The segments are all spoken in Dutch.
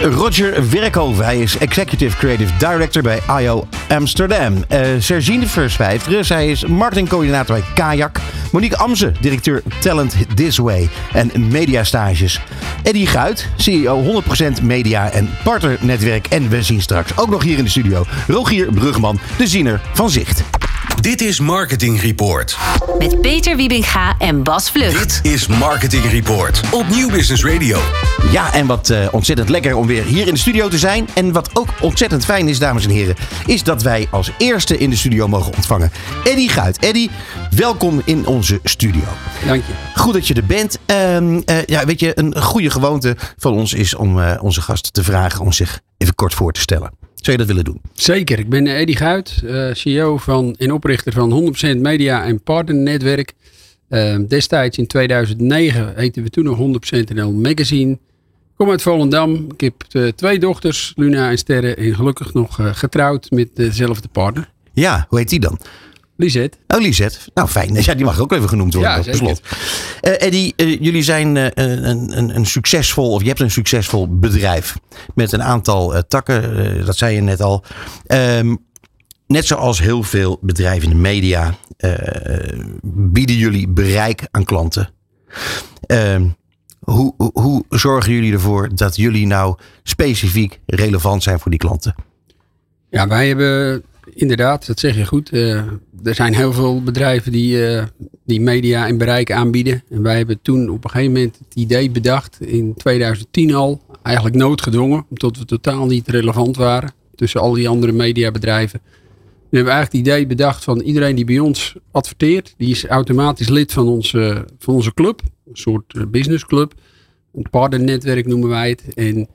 Roger Werkhoven. Hij is Executive Creative Director bij IO Amsterdam. Uh, Sergine Verswijfteren. Zij is marketingcoördinator bij Kayak. Monique Amze, directeur Talent This Way en mediastages. Eddie Guit, CEO 100% Media en partnernetwerk. En we zien straks ook nog hier in de studio Rogier Brugman, de ziener van Zicht. Dit is Marketing Report. Met Peter Wiebinga en Bas Vlucht. Dit is Marketing Report op Nieuw Business Radio. Ja, en wat uh, ontzettend lekker om weer hier in de studio te zijn. En wat ook ontzettend fijn is, dames en heren, is dat wij als eerste in de studio mogen ontvangen Eddie Guit. Eddie, welkom in onze studio. Dank je. Goed dat je er bent. Uh, uh, ja, weet je, een goede gewoonte van ons is om onze gast te vragen om zich even kort voor te stellen. Zou je dat willen doen? Zeker. Ik ben Eddie Guit, uh, CEO van, en oprichter van 100% Media en Partnernetwerk. Uh, destijds in 2009 heten we toen nog 100% NL Magazine. Ik kom uit Volendam. Ik heb uh, twee dochters, Luna en Sterre. En gelukkig nog getrouwd met dezelfde partner. Ja, hoe heet die dan? Lisette. Oh, Lisette. Nou, fijn. Ja, die mag ook even genoemd worden. Ja, zeker. Uh, Eddie, uh, jullie zijn uh, een, een, een, succesvol, of je hebt een succesvol bedrijf. Met een aantal takken, dat zei je net al. Um, net zoals heel veel bedrijven in de media bieden jullie bereik aan klanten. Ehm, hoe, hoe zorgen jullie ervoor dat jullie nou specifiek relevant zijn voor die klanten? Ja, wij hebben inderdaad, dat zeg je goed. Uh, er zijn heel veel bedrijven die, uh, die media en bereik aanbieden. En wij hebben toen op een gegeven moment het idee bedacht, in 2010 al, eigenlijk noodgedwongen, omdat we totaal niet relevant waren tussen al die andere mediabedrijven. We hebben eigenlijk het idee bedacht van iedereen die bij ons adverteert, die is automatisch lid van onze, van onze club, een soort eh, businessclub. Een partnernetwerk noemen wij het. En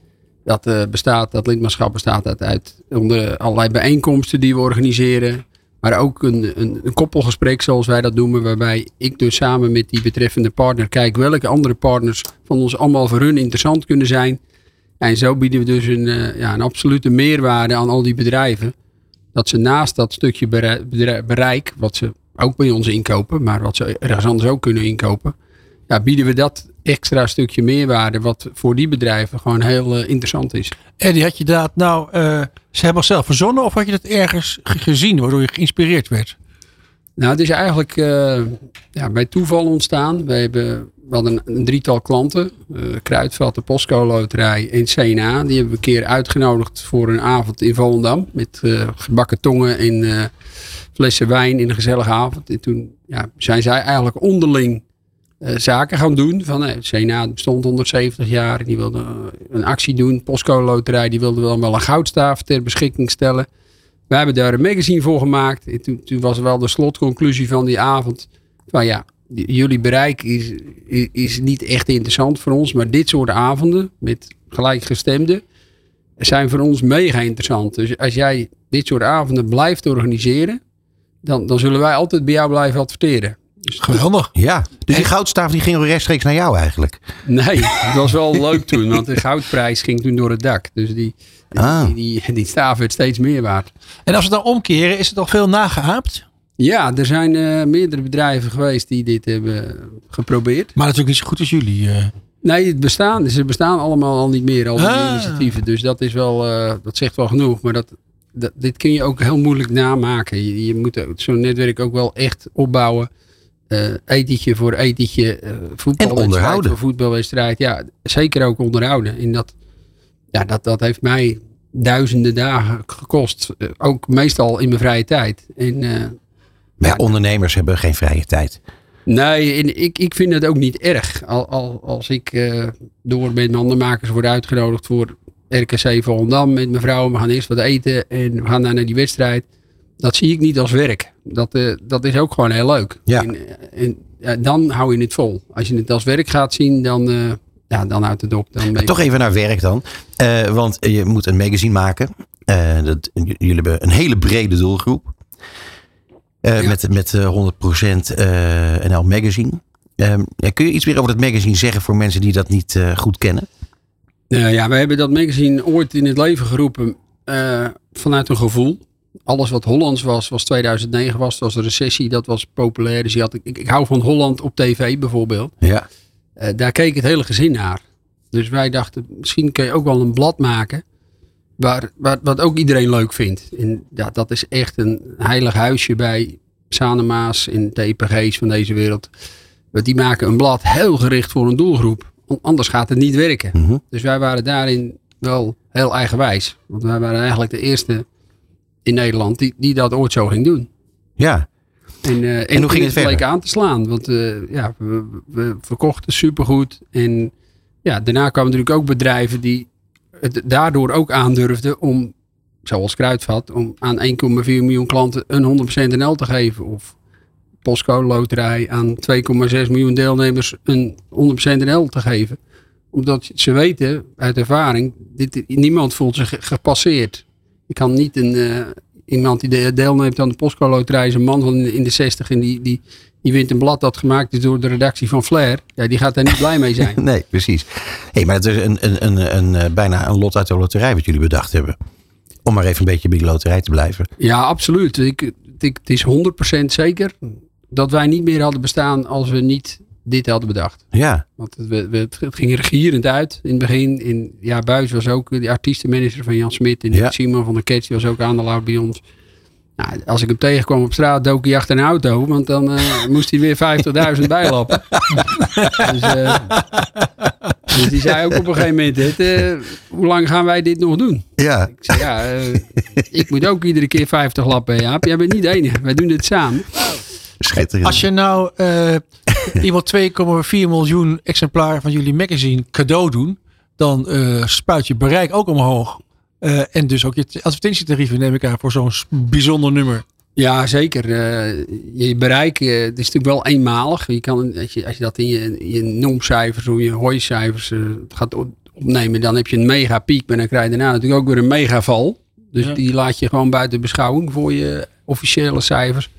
dat, uh, bestaat, dat lidmaatschap bestaat uit, onder allerlei bijeenkomsten die we organiseren. Maar ook een, een, een, koppelgesprek, zoals wij dat noemen, waarbij ik dus samen met die betreffende partner kijk welke andere partners van ons allemaal voor hun interessant kunnen zijn. En zo bieden we dus een, uh, ja, een absolute meerwaarde aan al die bedrijven. Dat ze naast dat stukje bereik, wat ze ook bij ons inkopen, maar wat ze ergens anders ook kunnen inkopen, ja, bieden we dat extra stukje meerwaarde, wat voor die bedrijven gewoon heel uh, interessant is. Eddie, had je dat nou uh, ze hebben zelf verzonnen of had je dat ergens gezien waardoor je geïnspireerd werd? Nou, het is eigenlijk uh, ja, bij toeval ontstaan. We, hebben, we hadden een, een drietal klanten. Kruidvat, de Postco Loterij en CNA. Die hebben we een keer uitgenodigd voor een avond in Volendam. Met gebakken tongen en flessen wijn in een gezellige avond. En toen ja, zijn zij eigenlijk onderling uh, zaken gaan doen. Van, uh, CNA bestond 170 jaar. Die wilde uh, een actie doen. Postcode Loterij die wilde wel, wel een goudstaaf ter beschikking stellen. We hebben daar een magazine voor gemaakt. En toen, was wel de slotconclusie van die avond. Van ja, jullie bereik is, is, is, niet echt interessant voor ons. Maar dit soort avonden met gelijkgestemden zijn voor ons mega interessant. Dus als jij dit soort avonden blijft organiseren. Dan, dan zullen wij altijd bij jou blijven adverteren. Geweldig. Ja, dus die goudstaaf die ging rechtstreeks naar jou eigenlijk? Nee, het was wel leuk toen, want de goudprijs ging toen door het dak. Dus die, ah. die, die, die, staaf werd steeds meer waard. En als we dan omkeren, is het al veel nageaapt? Ja, er zijn uh, meerdere bedrijven geweest die dit hebben geprobeerd. Maar natuurlijk niet zo goed als jullie. Uh. Nee, het bestaan, ze bestaan allemaal al niet meer, al die ah. initiatieven. Dus dat is wel, uh, dat zegt wel genoeg. Maar dat, dat, dit kun je ook heel moeilijk namaken. Je, je moet zo'n netwerk ook wel echt opbouwen uh, etentje voor etentje, uh, voetbalwedstrijd voor voetbalwedstrijd. Ja, zeker ook onderhouden. En dat, ja, dat, dat heeft mij duizenden dagen gekost. Uh, ook meestal in mijn vrije tijd. En, maar ja, ondernemers hebben geen vrije tijd. Nee, en ik, ik vind het ook niet erg. Al, al, als ik door met mandenmakers word uitgenodigd voor RKC Volendam met mijn vrouw. We gaan eerst wat eten en we gaan naar die wedstrijd dat zie ik niet als werk. Dat, uh, dat is ook gewoon heel leuk. Ja. En, en ja, dan hou je het vol. Als je het als werk gaat zien, dan, uh, ja, dan houdt het op. Dan toch even naar werk dan. Uh, want je moet een magazine maken. dat, jullie hebben een hele brede doelgroep. Uh, Met, met 100% NL Magazine. Ehm, kun je iets meer over dat magazine zeggen voor mensen die dat niet goed kennen? ja, we hebben dat magazine ooit in het leven geroepen vanuit een gevoel alles wat Hollands was, was 2009 was, was een recessie, dat was populair. Dus je had, ik, ik hou van Holland op tv bijvoorbeeld. Ja. Uh, daar keek het hele gezin naar. Dus wij dachten, misschien kun je ook wel een blad maken. Waar, waar, wat ook iedereen leuk vindt. En ja, dat is echt een heilig huisje bij Sanema's en TPG's van deze wereld. Want die maken een blad heel gericht voor een doelgroep. Anders gaat het niet werken. Mhm. Dus wij waren daarin wel heel eigenwijs. Want wij waren eigenlijk de eerste in Nederland die, die dat ooit zo ging doen. Ja. En, uh, en, hoe ging het verder? aan te slaan. Want uh, ja, we, we, verkochten supergoed. En ja, daarna kwamen natuurlijk ook bedrijven die het daardoor ook aandurfden om, zoals Kruidvat, om aan 1,4 miljoen klanten een 100% NL te geven. Of Postcode Loterij aan 2,6 miljoen deelnemers een 100% NL te geven. Omdat ze weten uit ervaring, dit, niemand voelt zich gepasseerd. Je kan niet een, uh, iemand die deelneemt aan de Postcode Loterij is een man van in de 60 en die, die, die wint een blad dat gemaakt is door de redactie van Flair. Ja, die gaat daar niet blij mee zijn. Nee, precies. Hey, maar het is een, een, een, een, eh, bijna een lot uit de loterij wat jullie bedacht hebben. Om maar even een beetje bij de loterij te blijven. Ja, absoluut. Ik, ik, het is 100% zeker dat wij niet meer hadden bestaan als we niet dit hadden bedacht. Ja. Want het, we, het ging regierend uit in het begin. In, ja, Buis was ook de artiestenmanager van Jan Smit. En ja. Simon van der Ketch was ook aandeelhouder bij ons. Nou, als ik hem tegenkwam op straat, dook hij achter een auto. Want dan uh, moest hij weer 50.000 bijlappen. dus, uh, dus die zei ook op een gegeven moment: dit, uh, Hoe lang gaan wij dit nog doen? Ja. Ik zei: Ja, ik moet ook iedere keer 50 lappen. Jaap. Jij bent niet de enige. Wij doen dit samen. Schitterend. Als je nou uh, iemand 2,4 miljoen exemplaren van jullie magazine cadeau doen, dan uh, spuit je bereik ook omhoog. Uh, en dus ook je advertentietarieven neem ik aan voor zo'n bijzonder nummer. Ja, zeker. je bereik het is natuurlijk wel eenmalig. Je kan, als, je, als je dat in je, je nomcijfers of je hooicijfers gaat opnemen, dan heb je een mega piek. Maar dan krijg je daarna natuurlijk ook weer een megaval. Dus ja. die laat je gewoon buiten beschouwing voor je officiële cijfers.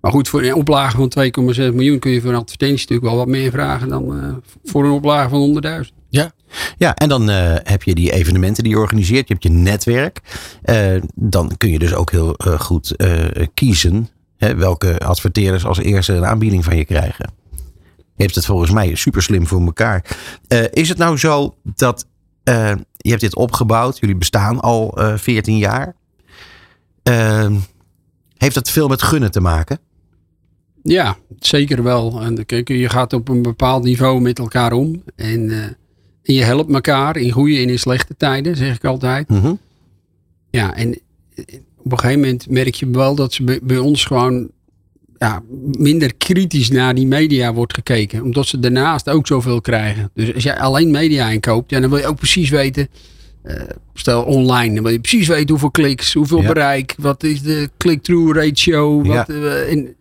Maar goed, voor een oplage van 2,6 miljoen kun je voor een advertentie natuurlijk wel wat meer vragen dan uh, voor een oplage van 100.000. Ja. Ja, en dan uh, heb je die evenementen die je organiseert. Je hebt je netwerk. Uh, dan kun je dus ook heel goed kiezen hè, welke adverteerders als eerste een aanbieding van je krijgen. Je hebt het volgens mij super slim voor elkaar. is het nou zo dat je hebt dit opgebouwd. Jullie bestaan al 14 jaar. heeft dat veel met gunnen te maken? Ja, zeker wel. En kijk, je gaat op een bepaald niveau met elkaar om. En, uh, en je helpt elkaar in goede en in slechte tijden, zeg ik altijd. Mm -hmm. Ja, en op een gegeven moment merk je wel dat ze bij, bij ons gewoon ja, minder kritisch naar die media wordt gekeken. Omdat ze daarnaast ook zoveel krijgen. Dus als jij alleen media inkoopt, ja, dan wil je ook precies weten. Uh, stel online, dan wil je precies weten hoeveel kliks, hoeveel ja. bereik, wat is de click-through ratio. Wat, ja. uh, en,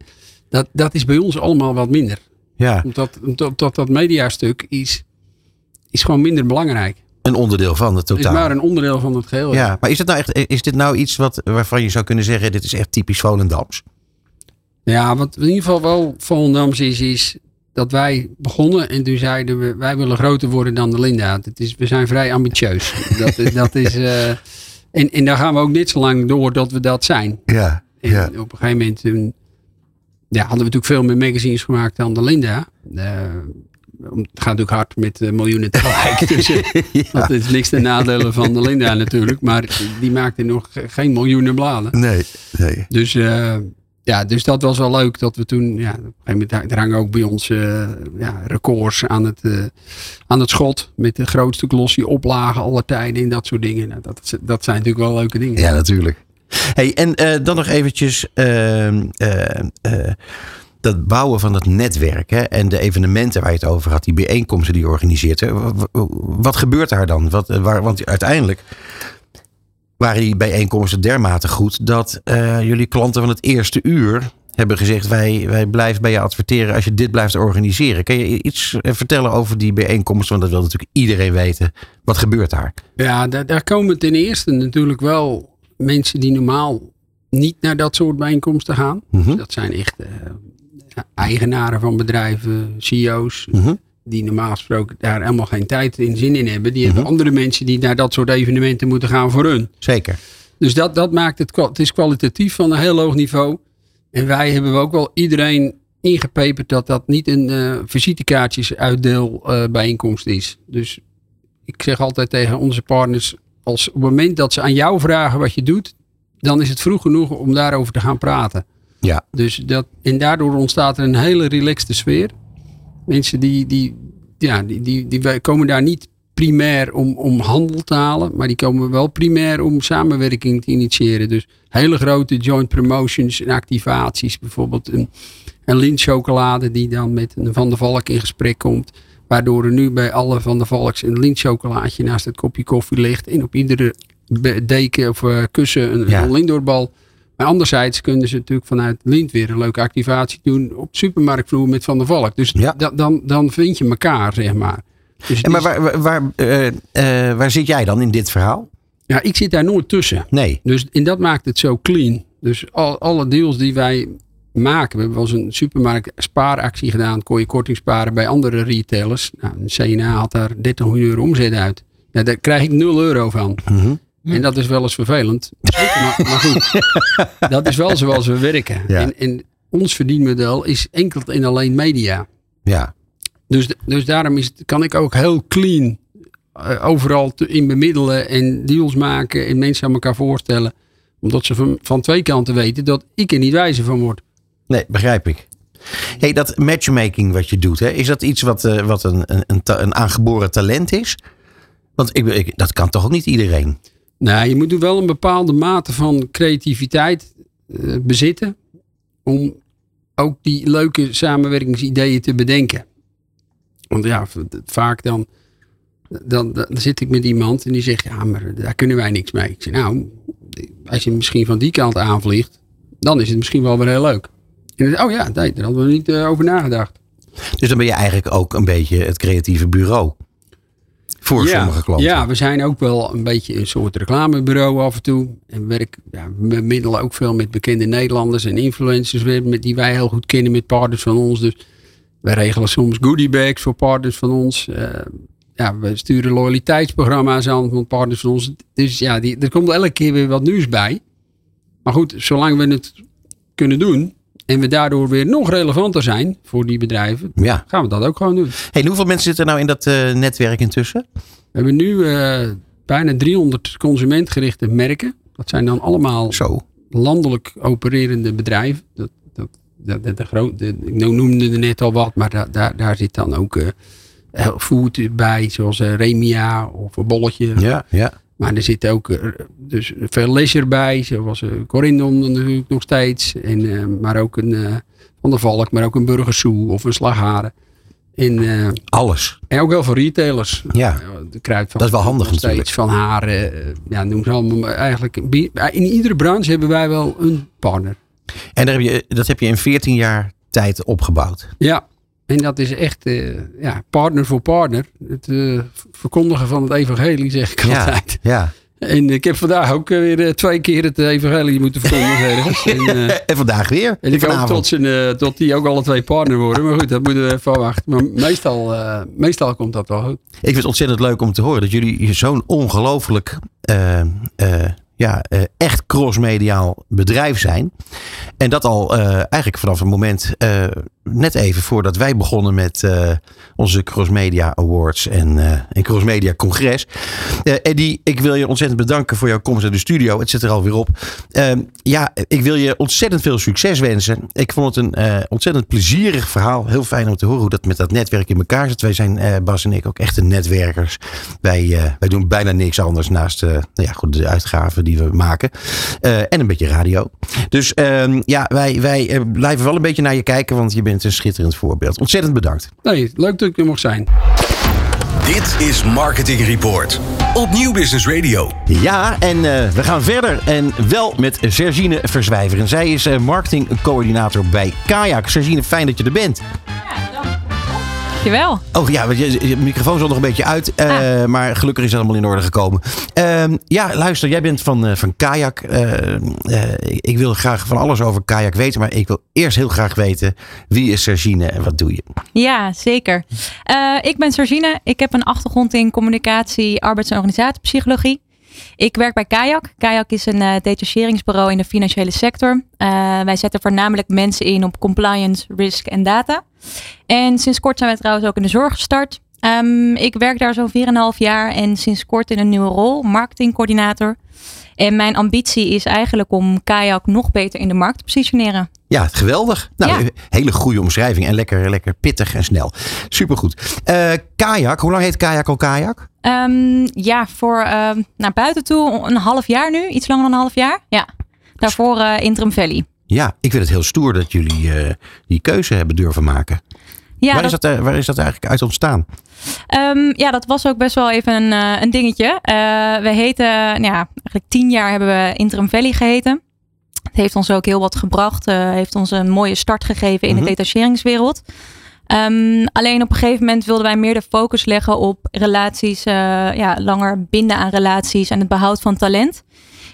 dat, dat is bij ons allemaal wat minder. Ja. Omdat, omdat dat mediastuk is, is gewoon minder belangrijk. Een onderdeel van het totaal. is maar een onderdeel van het geheel. Ja, maar is, het nou echt, is dit nou iets wat, waarvan je zou kunnen zeggen, dit is echt typisch Volendams? Ja, wat in ieder geval wel Volendams is, is dat wij begonnen en toen zeiden we, wij willen groter worden dan de Linda. Het is, we zijn vrij ambitieus. dat, dat is, uh, en, en daar gaan we ook niet zo lang door dat we dat zijn. Ja, en ja. op een gegeven moment toen, ja, hadden we natuurlijk veel meer magazines gemaakt dan de Linda. Uh, het gaat natuurlijk hard met uh, miljoenen tegelijk. dus ja. dat is niks ten nadele van de Linda natuurlijk. Maar die maakte nog geen miljoenen bladen. Nee, nee. Dus, uh, ja, dus dat was wel leuk dat we toen... Ja, op een gegeven moment hangen ook bij ons ja, records aan het, aan het schot. Met de grootste glossy oplagen aller tijden en dat soort dingen. Nou, dat, dat zijn natuurlijk wel leuke dingen. Ja, natuurlijk. Hey, en uh, dan nog eventjes uh, uh, dat bouwen van het netwerk hè, en de evenementen waar je het over had, die bijeenkomsten die je organiseert. Hè, wat gebeurt daar dan? Wat, waar, want uiteindelijk waren die bijeenkomsten dermate goed dat jullie klanten van het eerste uur hebben gezegd: wij, wij blijven bij je adverteren als je dit blijft organiseren. Kan je iets vertellen over die bijeenkomsten? Want dat wil natuurlijk iedereen weten. Wat gebeurt daar? Ja, daar, daar komen ten eerste natuurlijk wel mensen die normaal niet naar dat soort bijeenkomsten gaan. Mhm. Dat zijn echt eigenaren van bedrijven, CEO's. Mhm. Die normaal gesproken daar helemaal geen tijd in zin in hebben. Die hebben mhm. andere mensen die naar dat soort evenementen moeten gaan voor hun. Zeker. Dus dat, dat maakt het, het is kwalitatief van een heel hoog niveau. En wij hebben ook wel iedereen ingepeperd dat dat niet een uh, visitekaartjes uitdeel uh, bijeenkomst is. Dus ik zeg altijd tegen onze partners, als op het moment dat ze aan jou vragen wat je doet, dan is het vroeg genoeg om daarover te gaan praten. Ja. Dus dat, en daardoor ontstaat er een hele relaxte sfeer. Mensen die, die, ja, die, die, die komen daar niet primair om, om handel te halen, maar die komen wel primair om samenwerking te initiëren. Dus hele grote joint promotions en activaties. Bijvoorbeeld een, een lintchocolade die dan met een Van der Valk in gesprek komt. Waardoor er nu bij alle Van der Valks een lintchocolaatje naast het kopje koffie ligt. En op iedere deken of uh, kussen een, ja. een. Maar anderzijds kunnen ze natuurlijk vanuit Lint weer een leuke activatie doen op supermarktvloer met Van der Valk. Dus ja. dan, dan vind je elkaar, zeg maar. Dus en maar waar, waar, uh, uh, waar zit jij dan in dit verhaal? Ja, ik zit daar nooit tussen. Nee. Dus en dat maakt het zo clean. Dus al, alle deals die wij maken. We hebben wel eens een supermarkt spaaractie gedaan. Kon je korting sparen bij andere retailers. Nou, een CNA had daar 30 miljoen euro omzet uit. Ja, daar krijg ik 0 euro van. Mm En dat is wel eens vervelend. maar, maar, goed, dat is wel zoals we werken. En, en, ons verdienmodel is enkel en alleen media. Ja. Dus, dus daarom is het, kan ik ook heel clean uh, overal te, in bemiddelen en deals maken en mensen aan elkaar voorstellen. Omdat ze van, van twee kanten weten dat ik er niet wijzer van word. Nee, begrijp ik. Hey, dat matchmaking wat je doet, hè, is dat iets wat, uh, wat een, een, een, aangeboren talent is? Want ik, ik, dat kan toch ook niet iedereen? Nou, je moet wel een bepaalde mate van creativiteit uh, bezitten. Om ook die leuke samenwerkingsideeën te bedenken. Want ja, vaak dan, dan, dan, zit ik met iemand en die zegt, ja, maar daar kunnen wij niks mee. Ik zeg, nou, als je misschien van die kant aanvliegt, dan is het misschien wel weer heel leuk. Oh ja, nee, daar hadden we niet uh, over nagedacht. Dus dan ben je eigenlijk ook een beetje het creatieve bureau. Voor sommige klanten. Ja, we zijn ook wel een beetje een soort reclamebureau af en toe. En werk, ja, we middelen ook veel met bekende Nederlanders en influencers met, die wij heel goed kennen met partners van ons. Dus wij regelen soms goodiebags voor partners van ons. Uh, ja, we sturen loyaliteitsprogramma's aan van partners van ons. Dus ja, die, er komt elke keer weer wat nieuws bij. Maar goed, zolang we het kunnen doen en we daardoor weer nog relevanter zijn voor die bedrijven, ja. gaan we dat ook gewoon doen. Hey, hoeveel mensen zitten er nou in dat uh, netwerk intussen? We hebben nu uh, bijna 300 consumentgerichte merken. Dat zijn dan allemaal Zo. landelijk opererende bedrijven. Dat, dat, dat, dat de groot, ik noemde er net al wat, maar daar, daar, daar zit dan ook uh, food bij, zoals Remia of een bolletje. Ja, ja. Maar er zit ook eh, dus veel leisure bij, zoals uh, Corindon natuurlijk nog steeds. En, uh, maar ook een Van der Valk, maar ook een Burgersoe of een Slagharen. En, Alles. En ook wel voor retailers. Ja, de kruid van, dat is wel handig steeds, natuurlijk. Van haren, ja, noem ze allemaal. Eigenlijk, in iedere branche hebben wij wel een partner. En daar heb je, dat heb je in 14 jaar tijd opgebouwd. Ja, en dat is echt uh, ja, partner voor partner. Het uh, verkondigen van het evangelie zeg ik ja, altijd. Ja. En ik heb vandaag ook eh, weer twee keer het evangelie moeten verkondigen. En, en vandaag weer? En ik hoop tot, zijn, tot die ook alle twee partner worden. Maar goed, dat moeten we even wachten. Maar meestal, meestal komt dat wel goed. Ik vind het ontzettend leuk om te horen dat jullie zo'n ongelooflijk ja, echt crossmediaal bedrijf zijn. En dat al uh, eigenlijk vanaf het moment, uh, net even voordat wij begonnen met onze Crossmedia Awards en, en Crossmedia Congres. Eddie, ik wil je ontzettend bedanken voor jouw komst naar de studio. Het zit er alweer op. Ehm, ja, ik wil je ontzettend veel succes wensen. Ik vond het een ontzettend plezierig verhaal. Heel fijn om te horen hoe dat met dat netwerk in elkaar zit. Wij zijn, Bas en ik, ook echte netwerkers. Wij, wij doen bijna niks anders naast nou ja, goed, de uitgaven die we maken. Uh, en een beetje radio. Dus uh, ja, wij, wij uh, blijven wel een beetje naar je kijken, want je bent een schitterend voorbeeld. Ontzettend bedankt. Nee, leuk dat ik er mocht zijn. Dit is Marketing Report op Nieuw Business Radio. Ja, en uh, we gaan verder. En wel met Sergine Verzwijver. En zij is uh, marketingcoördinator bij Kayak. Sergine, fijn dat je er bent. Ja, dank. Dankjewel. Oh ja, je, je microfoon zat nog een beetje uit. Uh, Maar gelukkig is dat allemaal in orde gekomen. Uh, ja, luister, jij bent van, uh, van Kajak. ik wil graag van alles over Kajak weten. Maar ik wil eerst heel graag weten, wie is Sergine en wat doe je? Ja, zeker. ik ben Sergine. Ik heb een achtergrond in communicatie, arbeids- en organisatiepsychologie. Ik werk bij Kayak. Kayak is een uh, detacheringsbureau in de financiële sector. Uh, wij zetten voornamelijk mensen in op compliance, risk en data. En sinds kort zijn wij trouwens ook in de zorg gestart. Um, ik werk daar zo'n 4,5 jaar en sinds kort in een nieuwe rol, marketingcoördinator. En mijn ambitie is eigenlijk om Kayak nog beter in de markt te positioneren. Ja, geweldig. Nou, ja. hele goede omschrijving en lekker, lekker pittig en snel. Supergoed. Uh, kajak, hoe lang heet Kajak al Kajak? Um, ja, voor uh, naar buiten toe een half jaar nu. Iets langer dan een half jaar. Ja. Daarvoor uh, Interim Valley. Ja, ik vind het heel stoer dat jullie die keuze hebben durven maken. Ja, waar, dat... Is dat, waar is dat eigenlijk uit ontstaan? Um, ja, dat was ook best wel even een, een dingetje. we heten, nou ja, eigenlijk tien jaar hebben we Interim Valley geheten. Het heeft ons ook heel wat gebracht. Uh, heeft ons een mooie start gegeven in mm -hmm. de detacheringswereld. Um, alleen op een gegeven moment wilden wij meer de focus leggen op relaties, ja, langer binden aan relaties en het behoud van talent.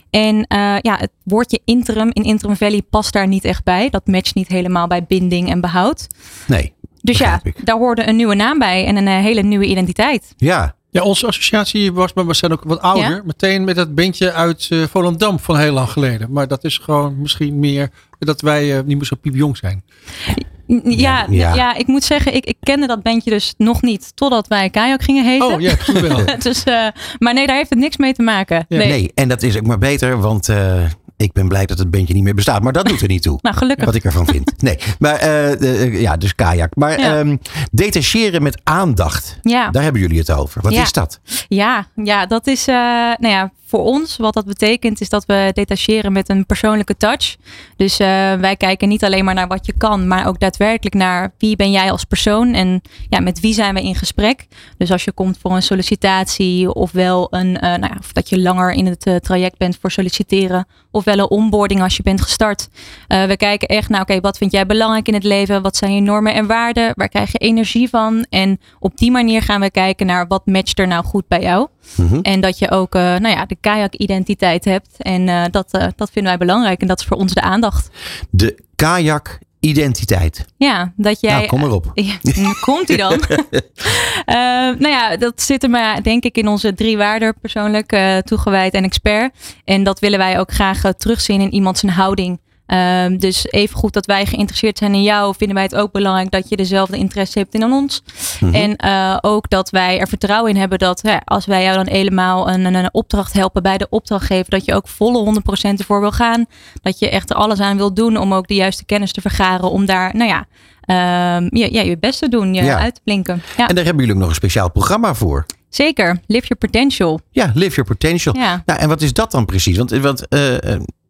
En uh, ja, het woordje interim in Interim Valley past daar niet echt bij. Dat matcht niet helemaal bij binding en behoud. Nee. Dus ja, ik. daar hoorde een nieuwe naam bij en een hele nieuwe identiteit. Ja, ja, onze associatie was, maar we zijn ook wat ouder. Ja? Meteen met dat bandje uit uh, Volendam van heel lang geleden. Maar dat is gewoon misschien meer dat wij uh, niet meer zo piepjong zijn. Ja, ja, ja. ik moet zeggen, ik, ik kende dat bandje dus nog niet totdat wij Kajak gingen heten. Oh ja, wel. dus, uh, maar nee, daar heeft het niks mee te maken. Ja. Nee. nee. en dat is ook maar beter, want ik ben blij dat het bandje niet meer bestaat. Maar dat doet er niet toe. nou, gelukkig. Wat ik ervan vind. Nee, maar uh, ja, dus kajak. Maar ja. um, detacheren met aandacht. Ja. Daar hebben jullie het over. Wat ja. is dat? Ja, ja dat is, uh, nou ja, voor ons, wat dat betekent, is dat we detacheren met een persoonlijke touch. Dus wij kijken niet alleen maar naar wat je kan, maar ook daadwerkelijk naar wie ben jij als persoon en ja, met wie zijn we in gesprek. Dus als je komt voor een sollicitatie, ofwel een, uh, nou ja, of dat je langer in het traject bent voor solliciteren, ofwel een onboarding als je bent gestart. we kijken echt naar, oké, okay, wat vind jij belangrijk in het leven? Wat zijn je normen en waarden? Waar krijg je energie van? En op die manier gaan we kijken naar wat matcht er nou goed bij jou. Mm -hmm. En dat je ook, nou ja, de kajak-identiteit hebt. En uh, dat, dat vinden wij belangrijk. En dat is voor ons de aandacht. De kajak-identiteit. Ja, dat jij. Nou, kom erop. Ja, komt hij dan? uh, nou ja, dat zit er maar, denk ik, in onze drie waarden persoonlijk toegewijd en expert. En dat willen wij ook graag terugzien in iemand zijn houding. Um, dus even goed dat wij geïnteresseerd zijn in jou, vinden wij het ook belangrijk dat je dezelfde interesse hebt in ons. Mm -hmm. En uh, ook dat wij er vertrouwen in hebben dat hè, als wij jou dan helemaal een, een, opdracht helpen bij de opdrachtgever, dat je ook volle 100% ervoor wil gaan. Dat je echt er alles aan wil doen om ook de juiste kennis te vergaren, om daar, nou ja, um, je, ja je best te doen, je ja. uit te blinken. Ja. En daar hebben jullie ook nog een speciaal programma voor. Zeker, Live Your Potential. Ja, Live Your Potential. Ja. Nou, en wat is dat dan precies? Want, want uh,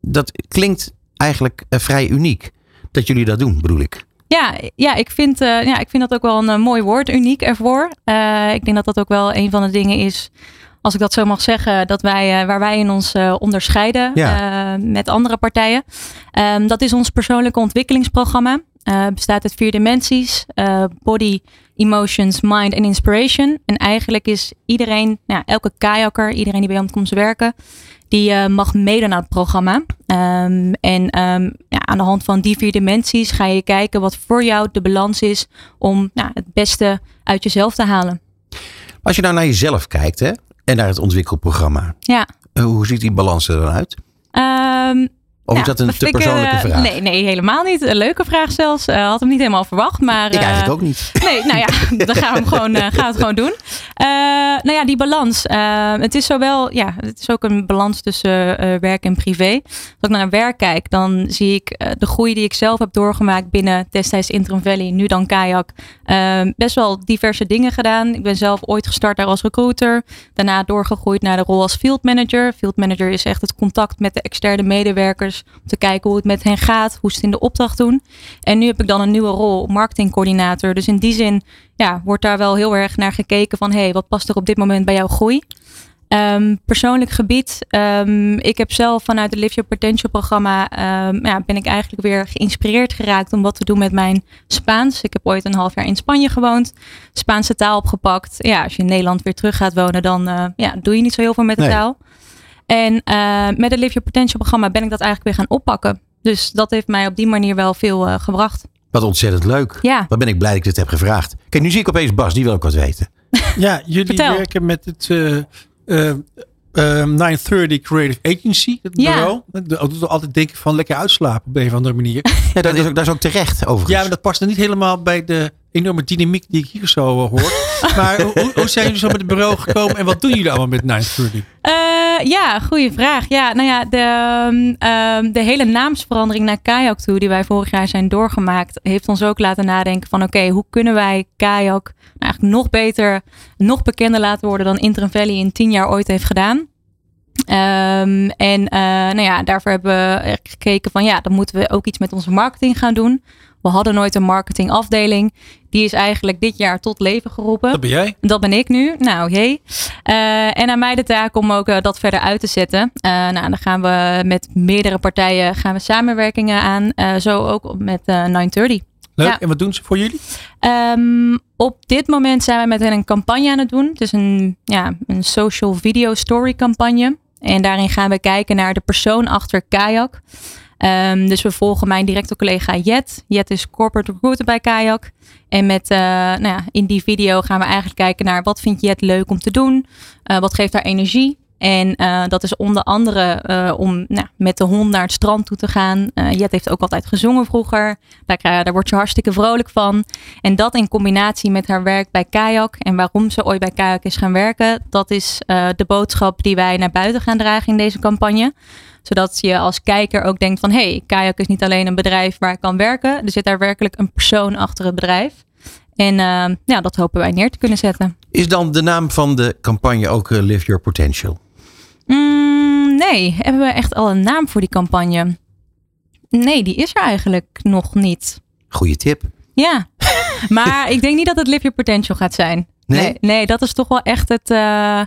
dat klinkt eigenlijk uh, vrij uniek dat jullie dat doen, bedoel ik. Ja, ja, ik vind, uh, ja, ik vind dat ook wel een uh, mooi woord, uniek ervoor. Uh, ik denk dat dat ook wel een van de dingen is, als ik dat zo mag zeggen, dat wij, waar wij in ons onderscheiden ja. met andere partijen. Um, dat is ons persoonlijke ontwikkelingsprogramma. bestaat uit vier dimensies: body, emotions, mind en inspiration. En eigenlijk is iedereen, nou, elke kajakker, iedereen die bij ons komt werken, die uh, mag meedoen aan het programma. Um, en um, ja, aan de hand van die vier dimensies ga je kijken wat voor jou de balans is om nou, het beste uit jezelf te halen. Als je nou naar jezelf kijkt hè, en naar het ontwikkelprogramma, ja. Uh, hoe ziet die balans er dan uit? Um, of ja, is dat een te persoonlijke vraag? Nee, nee, helemaal niet. Een leuke vraag zelfs. Uh, had hem niet helemaal verwacht. Maar, ik eigenlijk ook niet. Nee, nou ja, dan gaan we hem gewoon, gaan we het gewoon doen. Nou ja, die balans. het is zowel, ja, het is ook een balans tussen werk en privé. Als ik naar werk kijk, dan zie ik de groei die ik zelf heb doorgemaakt binnen destijds Interim Valley, nu dan Kayak. best wel diverse dingen gedaan. Ik ben zelf ooit gestart daar als recruiter. Daarna doorgegroeid naar de rol als field manager. Field manager is echt het contact met de externe medewerkers om te kijken hoe het met hen gaat, hoe ze het in de opdracht doen. En nu heb ik dan een nieuwe rol, marketingcoördinator. Dus in die zin ja, wordt daar wel heel erg naar gekeken van, hé, hey, wat past er op dit moment bij jouw groei? Um, persoonlijk gebied. Um, ik heb zelf vanuit het Live Your Potential programma um, ja, ben ik eigenlijk weer geïnspireerd geraakt om wat te doen met mijn Spaans. Ik heb ooit een half jaar in Spanje gewoond. Spaanse taal opgepakt. Ja, als je in Nederland weer terug gaat wonen, dan uh, ja, doe je niet zo heel veel met de nee. taal. En uh, met het Live Your Potential programma ben ik dat eigenlijk weer gaan oppakken. Dus dat heeft mij op die manier wel veel uh, gebracht. Wat ontzettend leuk. Ja. Wat ben ik blij dat ik dit heb gevraagd. Kijk, nu zie ik opeens Bas, die wil ook wat weten. Ja, jullie Vertel. werken met het uh, uh, uh, 930 Creative Agency, het Ja. bureau. Dat doet altijd denken van lekker uitslapen op een of andere manier. Ja, dat, is ook, dat is ook terecht, overigens. Ja, maar dat past er niet helemaal bij de enorme dynamiek die ik hier zo uh, hoor. Maar hoe, hoe zijn jullie zo met het bureau gekomen en wat doen jullie allemaal met 930? Uh, ja, goede vraag. Ja, nou ja, de, um, de hele naamsverandering naar Kayak toe, die wij vorig jaar zijn doorgemaakt, heeft ons ook laten nadenken van oké, hoe kunnen wij Kayak eigenlijk nog beter, nog bekender laten worden dan Interim Valley in tien jaar ooit heeft gedaan. Um, en uh, nou ja, daarvoor hebben we gekeken van ja, dan moeten we ook iets met onze marketing gaan doen. We hadden nooit een marketingafdeling. Die is eigenlijk dit jaar tot leven geroepen. Dat ben jij. Dat ben ik nu. Nou, jee. Uh, en aan mij de taak om ook uh, dat verder uit te zetten. Uh, nou, dan gaan we met meerdere partijen gaan we samenwerkingen aan. zo ook met 930. Leuk. Ja. En wat doen ze voor jullie? Um, op dit moment zijn we met hen een campagne aan het doen. Het is een, ja, een social video story campagne. En daarin gaan we kijken naar de persoon achter Kayak. Um, dus we volgen mijn directe collega Jet. Jet is corporate recruiter bij Kayak. En met, uh, nou ja, in die video gaan we eigenlijk kijken naar wat vindt Jet leuk om te doen? Uh, wat geeft haar energie? En uh, dat is onder andere om nou, met de hond naar het strand toe te gaan. Jet heeft ook altijd gezongen vroeger. Daar, daar word je hartstikke vrolijk van. En dat in combinatie met haar werk bij Kayak. En waarom ze ooit bij Kayak is gaan werken. Dat is de boodschap die wij naar buiten gaan dragen in deze campagne zodat je als kijker ook denkt van... hé, hey, Kayak is niet alleen een bedrijf waar ik kan werken. Er zit daar werkelijk een persoon achter het bedrijf. En uh, ja, dat hopen wij neer te kunnen zetten. Is dan de naam van de campagne ook uh, Live Your Potential? Mm, nee, hebben we echt al een naam voor die campagne? Nee, die is er eigenlijk nog niet. Goeie tip. Ja, maar ik denk niet dat het Live Your Potential gaat zijn. Nee? Nee, nee dat is toch wel echt het... Uh,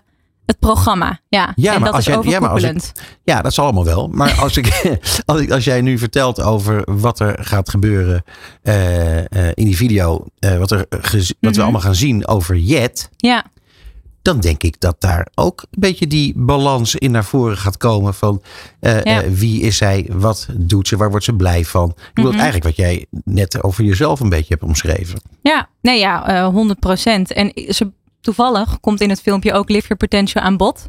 het programma. Ja, ja en maar dat als is jij, ja, maar als ik, ja, dat zal allemaal wel. Maar als, ik, als, ik, als jij nu vertelt over wat er gaat gebeuren uh, uh, in die video, uh, wat, er wat mm -hmm. we allemaal gaan zien over Jet. Ja. Dan denk ik dat daar ook een beetje die balans in naar voren gaat komen van ja. wie is zij, wat doet ze, waar wordt ze blij van. Ik mm -hmm. eigenlijk wat jij net over jezelf een beetje hebt omschreven. Ja, nee ja, 100 procent. En ze toevallig komt in het filmpje ook Live Your Potential aan bod.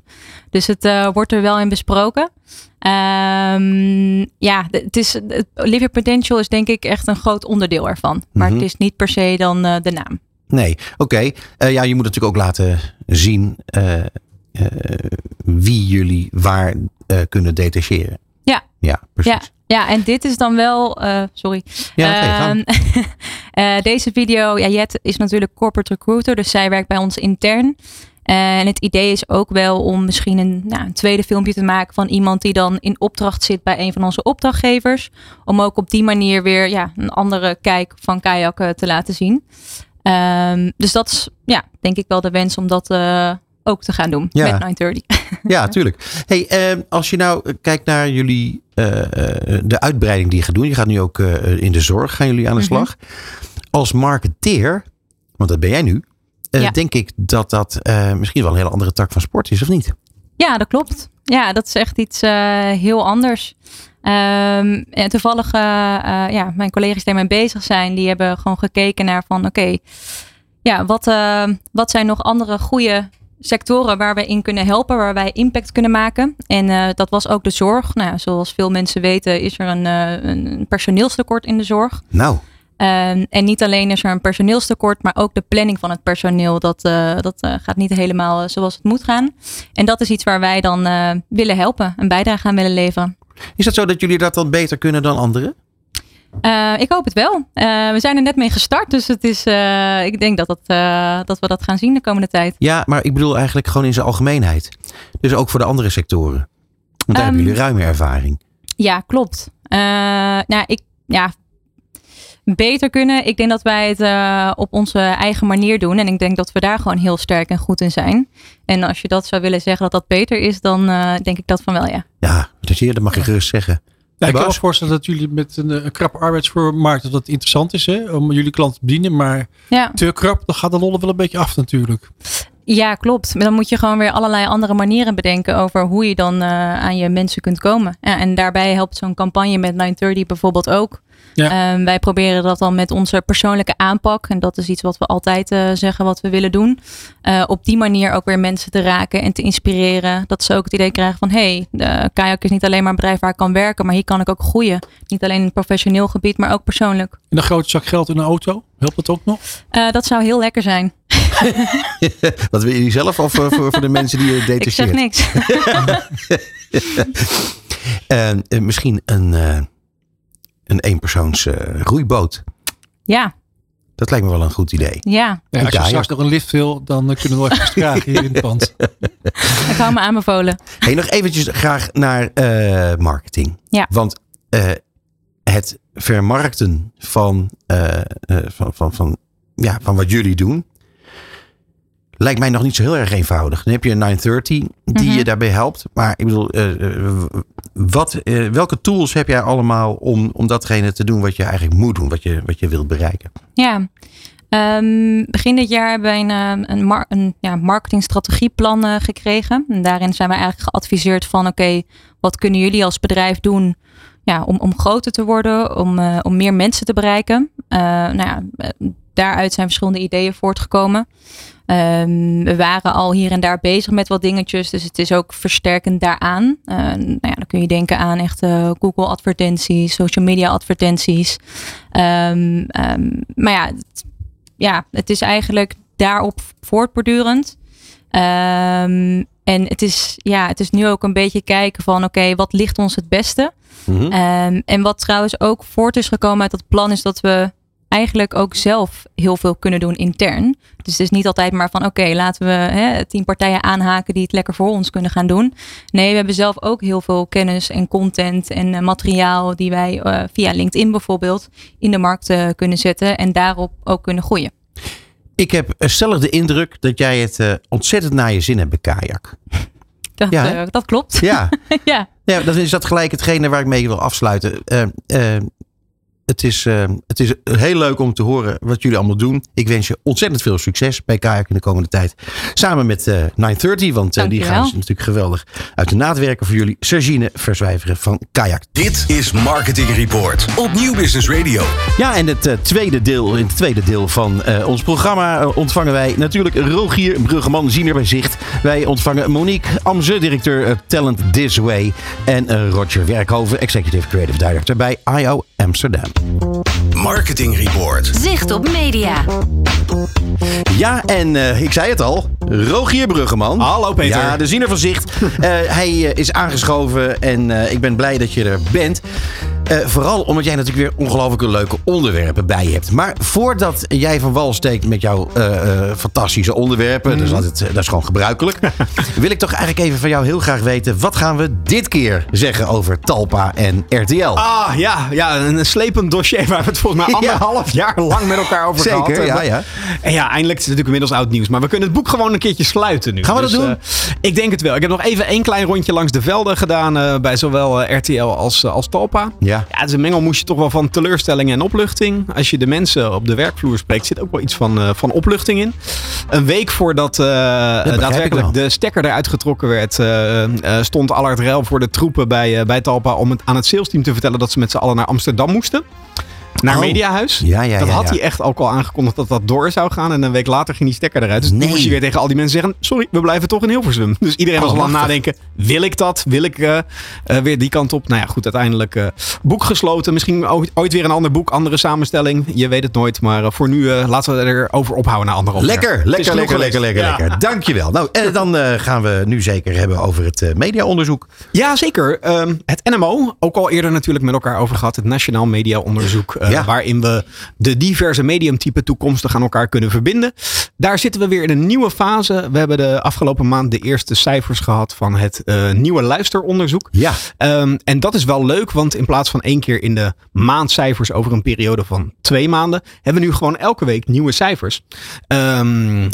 Dus het uh, wordt er wel in besproken. Um, ja, het is, het, Live Your Potential is denk ik echt een groot onderdeel ervan. Maar mm -hmm. het is niet per se dan uh, de naam. Nee, oké. Okay. Uh, ja, je moet natuurlijk ook laten zien wie jullie waar kunnen detacheren. Ja. Ja, precies. Ja. Ja, en dit is dan wel, uh, sorry. Ja, uh, uh, deze video, ja, Jet is natuurlijk corporate recruiter, dus zij werkt bij ons intern. En het idee is ook wel om misschien een, nou, een, tweede filmpje te maken van iemand die dan in opdracht zit bij een van onze opdrachtgevers. Om ook op die manier weer ja, een andere kijk van kajakken te laten zien. Um, dus dat is ja, denk ik wel de wens om dat ook te gaan doen ja. met 930. Ja, tuurlijk. Hey, uh, als je nou kijkt naar jullie, de uitbreiding die je gaat doen. Je gaat nu ook in de zorg, gaan jullie aan de slag. Mm -hmm. Als marketeer, want dat ben jij nu. Ja. Denk ik dat dat misschien wel een hele andere tak van sport is, of niet? Ja, dat klopt. Ja, dat is echt iets heel anders. Um, en toevallig, ja, mijn collega's die daarmee bezig zijn, die hebben gewoon gekeken naar van oké, okay, ja, wat, wat zijn nog andere goede sectoren waar we in kunnen helpen, waar wij impact kunnen maken. En uh, dat was ook de zorg. Nou, zoals veel mensen weten is er een, uh, een personeelstekort in de zorg. Nou. Um, en niet alleen is er een personeelstekort, maar ook de planning van het personeel. Dat, uh, dat gaat niet helemaal zoals het moet gaan. En dat is iets waar wij dan willen helpen, een bijdrage aan willen leveren. Is het zo dat jullie dat dan beter kunnen dan anderen? Uh, ik hoop het wel. Uh, we zijn er net mee gestart, dus het is, uh, ik denk dat, het, dat we dat gaan zien de komende tijd. Ja, maar ik bedoel eigenlijk gewoon in zijn algemeenheid. Dus ook voor de andere sectoren. Want daar um, hebben jullie ruime ervaring. Ja, klopt. nou, ik, ja, beter kunnen. Ik denk dat wij het uh, op onze eigen manier doen. En ik denk dat we daar gewoon heel sterk en goed in zijn. En als je dat zou willen zeggen dat dat beter is, dan uh, denk ik dat van wel, ja. Ja, dat, dat mag je gerust zeggen. Ja, ik kan me voorstellen dat jullie met een, een krappe arbeidsmarkt dat dat interessant is hè, om jullie klanten te bedienen. Maar ja. te krap, dan gaat de lol wel een beetje af natuurlijk. Ja, klopt. Maar dan moet je gewoon weer allerlei andere manieren bedenken over hoe je dan uh, aan je mensen kunt komen. Ja, en daarbij helpt zo'n campagne met 930 bijvoorbeeld ook. Ja. Um, wij proberen dat dan met onze persoonlijke aanpak. En dat is iets wat we altijd uh, zeggen wat we willen doen. Uh, op die manier ook weer mensen te raken en te inspireren. Dat ze ook het idee krijgen van hé, hey, Kayak is niet alleen maar een bedrijf waar ik kan werken. Maar hier kan ik ook groeien. Niet alleen in het professioneel gebied, maar ook persoonlijk. En een grote zak geld in een auto, helpt dat ook nog? Uh, dat zou heel lekker zijn. Wat wil je zelf of voor, voor de mensen die je detacheert? Ik zeg niks. misschien een een eenpersoons uh, roeiboot. Ja. Dat lijkt me wel een goed idee. Ja. ja als je straks nog een lift wil, dan kunnen we nog even hier in het pand. Ik hou me aanbevolen. Hey, nog eventjes graag naar uh, marketing. Ja. Want uh, het vermarkten van, van, van, van, ja, van wat jullie doen lijkt mij nog niet zo heel erg eenvoudig. Dan heb je een 930 die mhm. je daarbij helpt. Maar ik bedoel, uh, wat, uh, welke tools heb jij allemaal om, om datgene te doen wat je eigenlijk moet doen, wat je, wat je wilt bereiken? Ja, um, begin dit jaar hebben we een, een, mar een ja, marketingstrategieplan uh, gekregen. En daarin zijn we eigenlijk geadviseerd van oké, wat kunnen jullie als bedrijf doen ja, om, om groter te worden, om, om meer mensen te bereiken? nou ja, daaruit zijn verschillende ideeën voortgekomen. Um, we waren al hier en daar bezig met wat dingetjes, dus het is ook versterkend daaraan. Uh, nou ja, dan kun je denken aan echt Google advertenties, social media advertenties. Um, um, maar ja het, ja, het is eigenlijk daarop voortbordurend. en het is, ja, het is nu ook een beetje kijken van oké, wat ligt ons het beste? Mm -hmm. en wat trouwens ook voort is gekomen uit dat plan is dat we eigenlijk ook zelf heel veel kunnen doen intern. Dus het is niet altijd maar van oké, laten we hè, tien partijen aanhaken die het lekker voor ons kunnen gaan doen. Nee, we hebben zelf ook heel veel kennis en content en uh, materiaal die wij uh, via LinkedIn bijvoorbeeld in de markt uh, kunnen zetten en daarop ook kunnen groeien. Ik heb stellig de indruk dat jij het ontzettend naar je zin hebt bij Kajak. Dat, ja, dat klopt. Ja. ja. ja, dan is dat gelijk hetgene waar ik mee wil afsluiten het is, uh, het is heel leuk om te horen wat jullie allemaal doen. Ik wens je ontzettend veel succes bij Kayak in de komende tijd. Samen met uh, eh, 930, want uh, die gaan natuurlijk geweldig uit de naad werken voor jullie. Sergine Verzwijveren van Kayak. Dit is Marketing Report op Nieuw Business Radio. Ja, en het tweede deel, in het tweede deel van ons programma ontvangen wij natuurlijk Rogier Bruggeman, senior bij Zicht. Wij ontvangen Monique Amze, directeur Talent This Way. En Roger Werkhoven, executive creative director bij IO Amsterdam. Marketing Report. Zicht op media. Ja, en uh, ik zei het al. Rogier Bruggeman. Hallo Peter. Ja, de ziener van zicht. uh, hij uh, is aangeschoven en ik ben blij dat je er bent. Vooral omdat jij natuurlijk weer ongelooflijk leuke onderwerpen bij je hebt. Maar voordat jij van wal steekt met jouw fantastische onderwerpen, mm. dat, is dat is gewoon gebruikelijk, wil ik toch eigenlijk even van jou heel graag weten: wat gaan we dit keer zeggen over Talpa en RTL? Ah ja, ja een slepend dossier waar we het volgens mij anderhalf ja. jaar lang met elkaar over Zeker, gehad hebben. Ja, ja. En ja, eindelijk is het natuurlijk inmiddels oud nieuws. Maar we kunnen het boek gewoon een keertje sluiten nu. Gaan we dus, dat doen? Uh, ik denk het wel. Ik heb nog even één klein rondje langs de velden gedaan bij zowel RTL als, als Talpa. Ja. Ja, het is een mengelmoesje toch wel van teleurstelling en opluchting. Als je de mensen op de werkvloer spreekt, zit ook wel iets van, van opluchting in. Een week voordat daadwerkelijk de stekker eruit getrokken werd, stond Allard Rel voor de troepen bij, bij Talpa om het aan het salesteam te vertellen dat ze met z'n allen naar Amsterdam moesten naar oh. Mediahuis. Ja, ja, dat ja, had hij echt ook al aangekondigd dat dat door zou gaan. En een week later ging die stekker eruit. Dus Nee. toen moest hij weer tegen al die mensen zeggen... sorry, we blijven toch in Hilversum. Dus iedereen was al aan nadenken... wil ik dat? Wil ik eh, eh, weer die kant op? Nou ja, goed, uiteindelijk eh, boek gesloten. Misschien ooit, ooit weer een ander boek, andere samenstelling. Je weet het nooit. Maar voor nu laten we erover ophouden na anderhalf jaar. Lekker, lekker, lekker, lekker, lekker, lekker. Dankjewel. Nou, en dan gaan we nu zeker hebben over het mediaonderzoek. Ja, zeker. Ehm, het NMO, ook al eerder natuurlijk met elkaar over gehad. Het Nationaal Media Onderzoek. eh, Ja. Waarin we de diverse mediumtypen toekomstig aan elkaar kunnen verbinden. Daar zitten we weer in een nieuwe fase. We hebben de afgelopen maand de eerste cijfers gehad van het eh, nieuwe luisteronderzoek. Ja. Ehm, en dat is wel leuk, want in plaats van één keer in de maand cijfers over een periode van twee maanden, hebben we nu gewoon elke week nieuwe cijfers. Um, uh,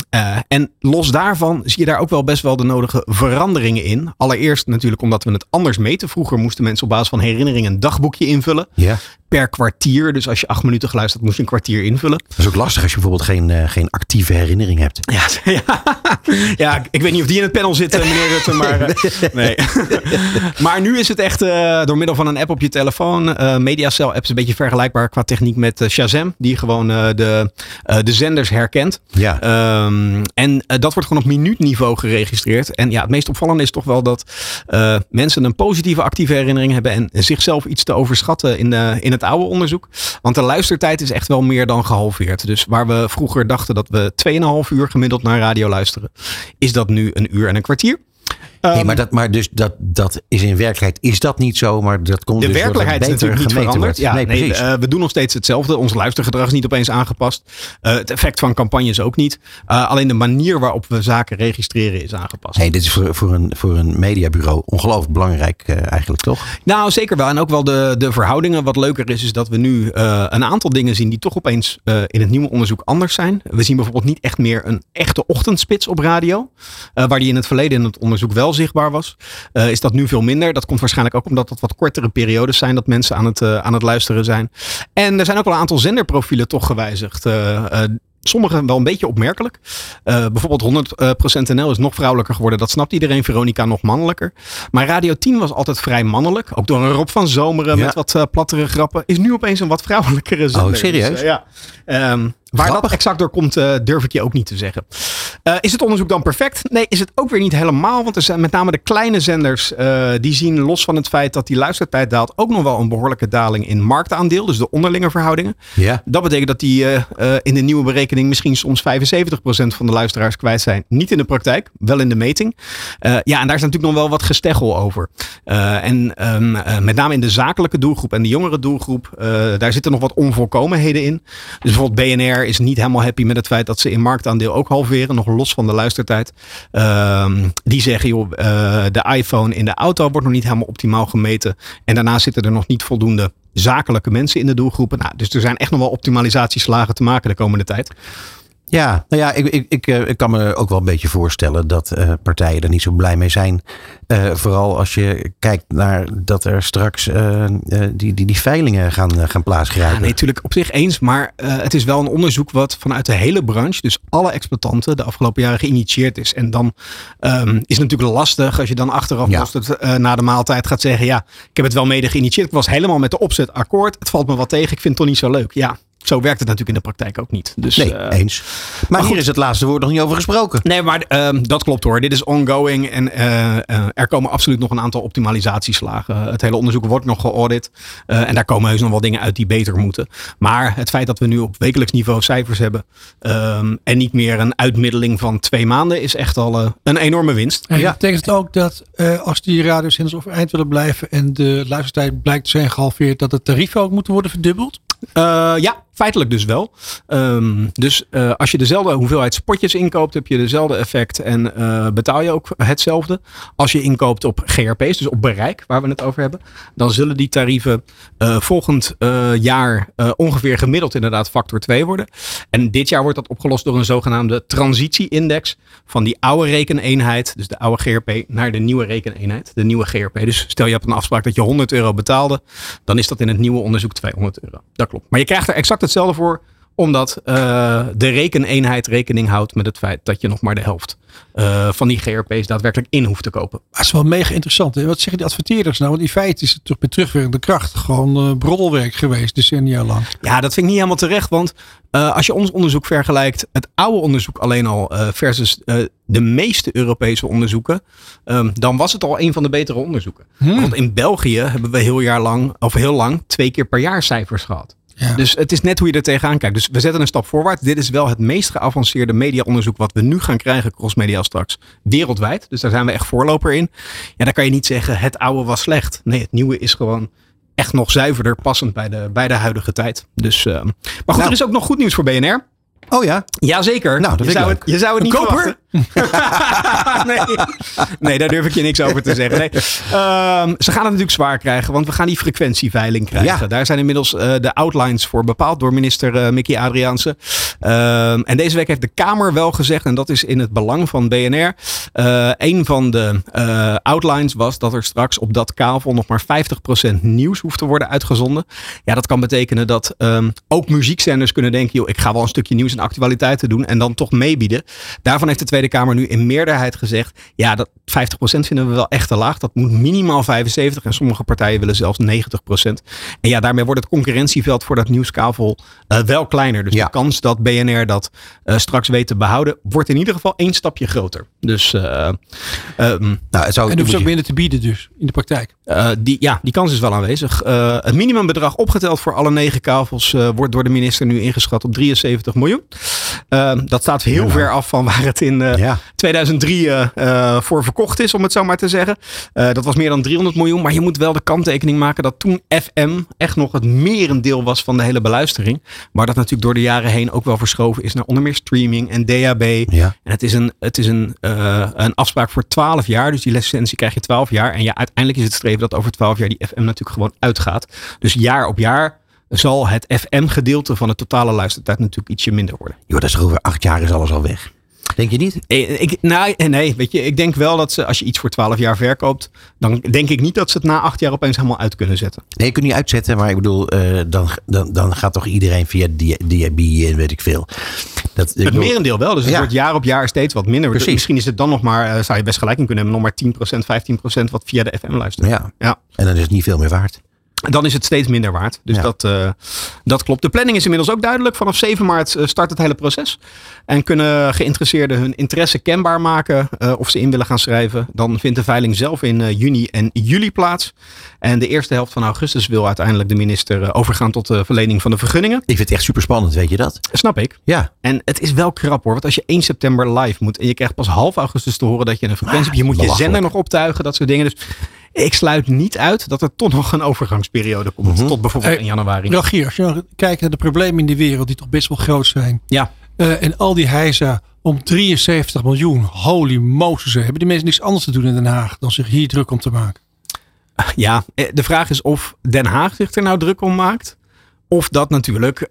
en los daarvan zie je daar ook wel best wel de nodige veranderingen in. Allereerst natuurlijk omdat we het anders meten. Vroeger moesten mensen op basis van herinneringen een dagboekje invullen. Ja per kwartier. Dus als je acht minuten geluisterd moest je een kwartier invullen. Dat is ook lastig als je bijvoorbeeld geen, uh, geen actieve herinnering hebt. Ja, ja, ja, ik weet niet of die in het panel zitten, meneer Rutte. Maar, uh, nee. maar nu is het echt uh, door middel van een app op je telefoon. Mediacel app is een beetje vergelijkbaar qua techniek met Shazam. Die gewoon de, de zenders herkent. Ja. Um, en dat wordt gewoon op minuutniveau geregistreerd. En ja, het meest opvallende is toch wel dat mensen een positieve actieve herinnering hebben. En zichzelf iets te overschatten in, de, in het oude onderzoek. Want de luistertijd is echt wel meer dan gehalveerd. Dus waar we vroeger dachten dat we 2,5 uur gemiddeld naar radio luisteren, is dat nu een uur en een kwartier. Nee, maar, dat, maar dus dat, dat is in werkelijkheid is dat niet zo, maar dat komt de dus werkelijkheid is natuurlijk niet veranderd. Ja, nee, nee uh, we doen nog steeds hetzelfde. Ons luistergedrag is niet opeens aangepast. Uh, het effect van campagnes ook niet. Uh, alleen de manier waarop we zaken registreren is aangepast. Hey, dit is voor, voor, een, voor een mediabureau ongelooflijk belangrijk eigenlijk, toch? Nou, zeker wel. En ook wel de, de verhoudingen. Wat leuker is, is dat we nu een aantal dingen zien die toch opeens in het nieuwe onderzoek anders zijn. We zien bijvoorbeeld niet echt meer een echte ochtendspits op radio. waar die in het verleden in het onderzoek wel zichtbaar was. Uh, is dat nu veel minder. Dat komt waarschijnlijk ook omdat het wat kortere periodes zijn dat mensen aan het, uh, aan het luisteren zijn. En er zijn ook wel een aantal zenderprofielen toch gewijzigd. Uh, Sommige wel een beetje opmerkelijk. Uh, bijvoorbeeld 100% NL is nog vrouwelijker geworden. Dat snapt iedereen. Veronica nog mannelijker. Maar Radio 10 was altijd vrij mannelijk. Ook door een Rob van Zomeren ja. met wat uh, plattere grappen. Is nu opeens een wat vrouwelijkere zender. Oh, serieus? Dus, uh, ja. Um, Waar Grappig. dat exact door komt, uh, durf ik je ook niet te zeggen. Uh, is het onderzoek dan perfect? Nee, is het ook weer niet helemaal. Want er zijn met name de kleine zenders, uh, die zien los van het feit dat die luistertijd daalt, ook nog wel een behoorlijke daling in marktaandeel. Dus de onderlinge verhoudingen. Ja. Dat betekent dat die in de nieuwe berekening misschien soms 75% van de luisteraars kwijt zijn. Niet in de praktijk, wel in de meting. ja, en daar is natuurlijk nog wel wat gesteggel over. en um, met name in de zakelijke doelgroep en de jongere doelgroep, daar zitten nog wat onvolkomenheden in. Dus bijvoorbeeld BNR is niet helemaal happy met het feit dat ze in marktaandeel ook halveren, nog los van de luistertijd. Um, die zeggen, joh, uh, de iPhone in de auto wordt nog niet helemaal optimaal gemeten. En daarna zitten er nog niet voldoende zakelijke mensen in de doelgroepen. Nou, dus er zijn echt nog wel optimalisatieslagen te maken de komende tijd. Ja, nou ja, ik, ik, ik, eh, ik, kan me ook wel een beetje voorstellen dat uh, partijen er niet zo blij mee zijn. Uh, vooral als je kijkt naar dat er straks uh, die, die, die veilingen gaan, gaan plaatsgrijpen. Ja, nee, natuurlijk op zich eens. Maar het is wel een onderzoek wat vanuit de hele branche, dus alle exploitanten, de afgelopen jaren geïnitieerd is. En dan um, is het natuurlijk lastig als je dan achteraf ja. het, na de maaltijd gaat zeggen: Ja, ik heb het wel mede geïnitieerd. Ik was helemaal met de opzet akkoord. Het valt me wat tegen. Ik vind het toch niet zo leuk. Ja, zo werkt het natuurlijk in de praktijk ook niet. Dus, nee, uh, eens. Maar, maar hier goed. is het laatste woord nog niet over gesproken. Nee, maar uh, dat klopt hoor. Dit is ongoing en uh, er komen absoluut nog een aantal optimalisatieslagen. Het hele onderzoek wordt nog geaudit en daar komen heus nog wel dingen uit die beter moeten. Maar het feit dat we nu op wekelijks niveau cijfers hebben ehm, en niet meer een uitmiddeling van twee maanden is echt al een enorme winst. En ja. betekent het ook dat als die radiozenders overeind willen blijven en de luistertijd blijkt te zijn gehalveerd, dat het tarief ook moet worden verdubbeld? Uh, ja, feitelijk dus wel. Um, dus uh, als je dezelfde hoeveelheid spotjes inkoopt, heb je dezelfde effect en uh, betaal je ook hetzelfde. Als je inkoopt op GRP's, dus op bereik, waar we het over hebben, dan zullen die tarieven volgend jaar ongeveer gemiddeld inderdaad factor 2 worden. En dit jaar wordt dat opgelost door een zogenaamde transitie-index van die oude rekeneenheid, dus de oude GRP, naar de nieuwe rekeneenheid, de nieuwe GRP. Dus stel je hebt een afspraak dat je 100 euro betaalde, dan is dat in het nieuwe onderzoek 200 euro. Dat klopt. Maar je krijgt er exact hetzelfde voor omdat uh, de rekeneenheid rekening houdt met het feit dat je nog maar de helft uh, van die GRP's daadwerkelijk in hoeft te kopen. Dat is wel mega interessant. Hè? Wat zeggen die adverteerders nou? Want in feite is het toch met terugwerkende kracht gewoon uh, broddelwerk geweest, decennia lang. Ja, dat vind ik niet helemaal terecht. Want als je ons onderzoek vergelijkt, het oude onderzoek alleen al versus de meeste Europese onderzoeken, um, dan was het al een van de betere onderzoeken. Hmm. Want in België hebben we heel jaar lang, of heel lang, twee keer per jaar cijfers gehad. Ja. Dus het is net hoe je er tegenaan kijkt. Dus we zetten een stap voorwaarts. Dit is wel het meest geavanceerde mediaonderzoek wat we nu gaan krijgen, crossmedia straks, wereldwijd. Dus daar zijn we echt voorloper in. Ja, dan kan je niet zeggen het oude was slecht. Nee, het nieuwe is gewoon echt nog zuiverder, passend bij de, bij de huidige tijd. Dus, uh, maar goed, nou, er is ook nog goed nieuws voor BNR. Oh ja? Jazeker. Nou, dat je, zou het, je zou het niet koper? verwachten. nee. nee, daar durf ik je niks over te zeggen. Nee. Ehm, ze gaan het natuurlijk zwaar krijgen, want we gaan die frequentieveiling krijgen. Daar zijn inmiddels uh, de outlines voor bepaald door minister uh, Mickey Adriaanse. Ehm, en deze week heeft de Kamer wel gezegd, en dat is in het belang van BNR. Uh, een van de outlines was dat er straks op dat kavel nog maar 50% nieuws hoeft te worden uitgezonden. Ja, dat kan betekenen dat um, ook muziekzenders kunnen denken: joh, ik ga wel een stukje nieuws en actualiteiten doen en dan toch meebieden. Daarvan heeft de Tweede Kamer nu in meerderheid gezegd: ja, dat 50% vinden we wel echt te laag. Dat moet minimaal 75 en sommige partijen willen zelfs 90%. En ja, daarmee wordt het concurrentieveld voor dat nieuwskavel uh, wel kleiner. Dus de kans dat BNR dat uh, straks weet te behouden, wordt in ieder geval één stapje groter. Dus, uh, um, nou, het zou, en hoeft ook minder te bieden dus in de praktijk. die, ja, die kans is wel aanwezig. het minimumbedrag opgeteld voor alle negen kavels wordt door de minister nu ingeschat op 73 miljoen. Dat staat heel ver af van waar het in ja. 2003 voor verkocht is, om het zo maar te zeggen. dat was meer dan 300 miljoen. Maar je moet wel de kanttekening maken dat toen FM echt nog het merendeel was van de hele beluistering. Maar dat natuurlijk door de jaren heen ook wel verschoven is naar onder meer streaming en DAB. Ja. En het is, een, het is een, een afspraak voor 12 jaar. Dus die licentie krijg je 12 jaar. En ja, uiteindelijk is het streven dat over 12 jaar die FM natuurlijk gewoon uitgaat. Dus jaar op jaar zal het FM-gedeelte van de totale luistertijd natuurlijk ietsje minder worden. Joh, dat is over acht jaar is alles al weg. Denk je niet? Eh, ik, nou, eh, nee, weet je, ik denk wel dat ze, als je iets voor 12 jaar verkoopt, dan denk ik niet dat ze het na acht jaar opeens helemaal uit kunnen zetten. Nee, je kunt niet uitzetten, maar ik bedoel, uh, dan, dan, dan gaat toch iedereen via DAB en weet ik veel. Dat, het bedoel, merendeel wel, dus het wordt jaar op jaar steeds wat minder. Precies. Misschien is het dan nog maar, uh, zou je best gelijk in kunnen hebben, nog maar 10%, 15% wat via de FM luistert. Ja. ja, en dan is het niet veel meer waard dan is het steeds minder waard. Dus dat, uh, dat klopt. De planning is inmiddels ook duidelijk. Vanaf 7 maart eh, start het hele proces. En kunnen geïnteresseerden hun interesse kenbaar maken uh, of ze in willen gaan schrijven. Dan vindt de veiling zelf in uh, juni en juli plaats. En de eerste helft van augustus wil uiteindelijk de minister overgaan tot de verlening van de vergunningen. Ik vind het echt super spannend, weet je dat? Snap ik. Ja. En het is wel krap hoor. Want als je 1 september live moet en je krijgt pas half augustus te horen dat je een frequentie hebt. Je moet je zender nog optuigen, dat soort dingen. Dus ik sluit niet uit dat er toch nog een overgangsperiode komt. Mhm. Tot bijvoorbeeld in januari. Rogier, als je kijkt naar de problemen in de wereld die toch best wel groot zijn. Ja. Uh, en al die hijza om 73 miljoen. Holy Moses. Hebben die mensen niks anders te doen in Den Haag dan zich hier druk om te maken? Ja, eh, de vraag is of Den Haag zich er nou druk om maakt. Of dat natuurlijk uh,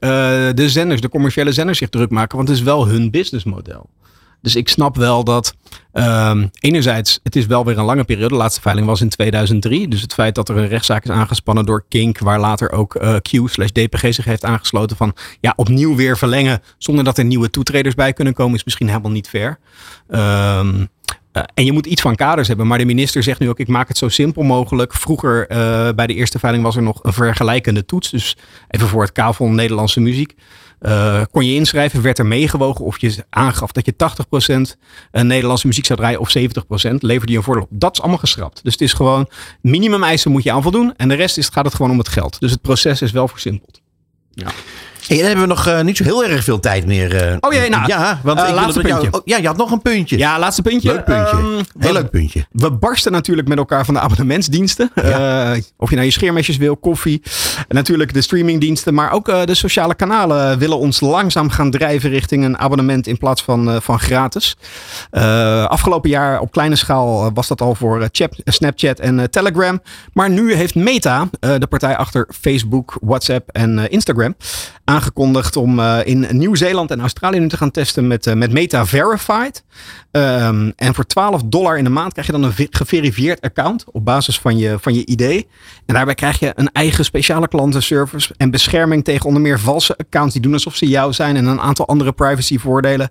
de zenders, de commerciële zenders zich druk maken. Want het is wel hun businessmodel. Dus ik snap wel dat um, enerzijds, het is wel weer een lange periode. De laatste veiling was in 2003. Dus het feit dat er een rechtszaak is aangespannen door Kink, waar later ook uh, Q slash DPG zich heeft aangesloten van ja, opnieuw weer verlengen zonder dat er nieuwe toetreders bij kunnen komen, is misschien helemaal niet fair. Um, uh, en je moet iets van kaders hebben. Maar de minister zegt nu ook: ik maak het zo simpel mogelijk. Vroeger uh, bij de eerste veiling was er nog een vergelijkende toets. Dus even voor het kavel Nederlandse muziek. Uh, kon je inschrijven, werd er meegewogen of je aangaf dat je 80% Nederlandse muziek zou draaien of 70%, leverde je een voordeel op. Dat is allemaal geschrapt. Dus het is gewoon minimum eisen moet je aan voldoen en de rest is, gaat het gewoon om het geld. Dus het proces is wel versimpeld. Ja. Hey, dan hebben we nog uh, niet zo heel erg veel tijd meer. Uh, oh jee, nou. Ja, want uh, ik laatste puntje. Jou, oh, ja, je had nog een puntje. Ja, laatste puntje. Leuk puntje. Um, heel leuk puntje. We barsten natuurlijk met elkaar van de abonnementsdiensten. Ja. of je nou je scheermesjes wil, koffie. natuurlijk de streamingdiensten. Maar ook de sociale kanalen willen ons langzaam gaan drijven richting een abonnement in plaats van, van gratis. afgelopen jaar op kleine schaal was dat al voor chat, Snapchat en Telegram. Maar nu heeft Meta, de partij achter Facebook, WhatsApp en Instagram aangekondigd om uh, in Nieuw-Zeeland en Australië nu te gaan testen met, uh, met Meta Verified. Um, en voor 12 dollar in de maand krijg je dan een geverifieerd account op basis van je, van je ID. En daarbij krijg je een eigen speciale klantenservice en bescherming tegen onder meer valse accounts die doen alsof ze jou zijn en een aantal andere privacyvoordelen.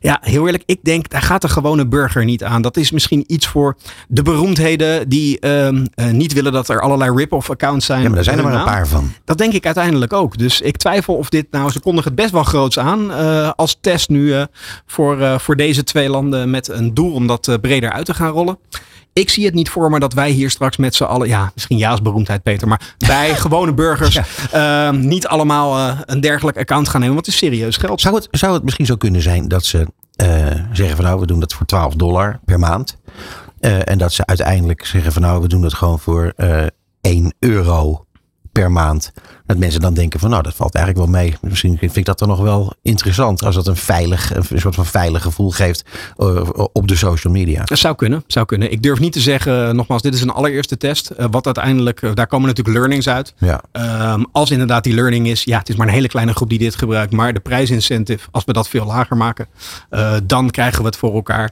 Ja, heel eerlijk, ik denk daar gaat de gewone burger niet aan. Dat is misschien iets voor de beroemdheden die um, uh, niet willen dat er allerlei rip-off accounts zijn. Ja, maar daar zijn er maar een paar van. Dat denk ik uiteindelijk ook. Dus ik twijfel of dit nou, ze kondigen het best wel groots aan uh, als test nu uh, voor, voor deze twee landen met een doel om dat eh, breder uit te gaan rollen. Ik zie het niet voor me dat wij hier straks met z'n allen, ja, misschien ja als beroemdheid Peter, maar wij gewone burgers ja. niet allemaal een dergelijk account gaan nemen, want het is serieus geld. Zou het, zou het misschien zo kunnen zijn dat ze zeggen van nou, we doen dat voor 12 dollar per maand. en dat ze uiteindelijk zeggen van nou, we doen het gewoon voor 1 euro per maand. Dat mensen dan denken van nou, dat valt eigenlijk wel mee. Misschien vind ik dat dan nog wel interessant. Als dat een veilig, een soort van veilig gevoel geeft uh, op de social media. Dat zou kunnen, zou kunnen. Ik durf niet te zeggen, nogmaals, dit is een allereerste test. Uh, wat uiteindelijk, uh, daar komen natuurlijk learnings uit. Ja. Um, als inderdaad die learning is, ja, het is maar een hele kleine groep die dit gebruikt. Maar de prijsincentive, als we dat veel lager maken, dan krijgen we het voor elkaar.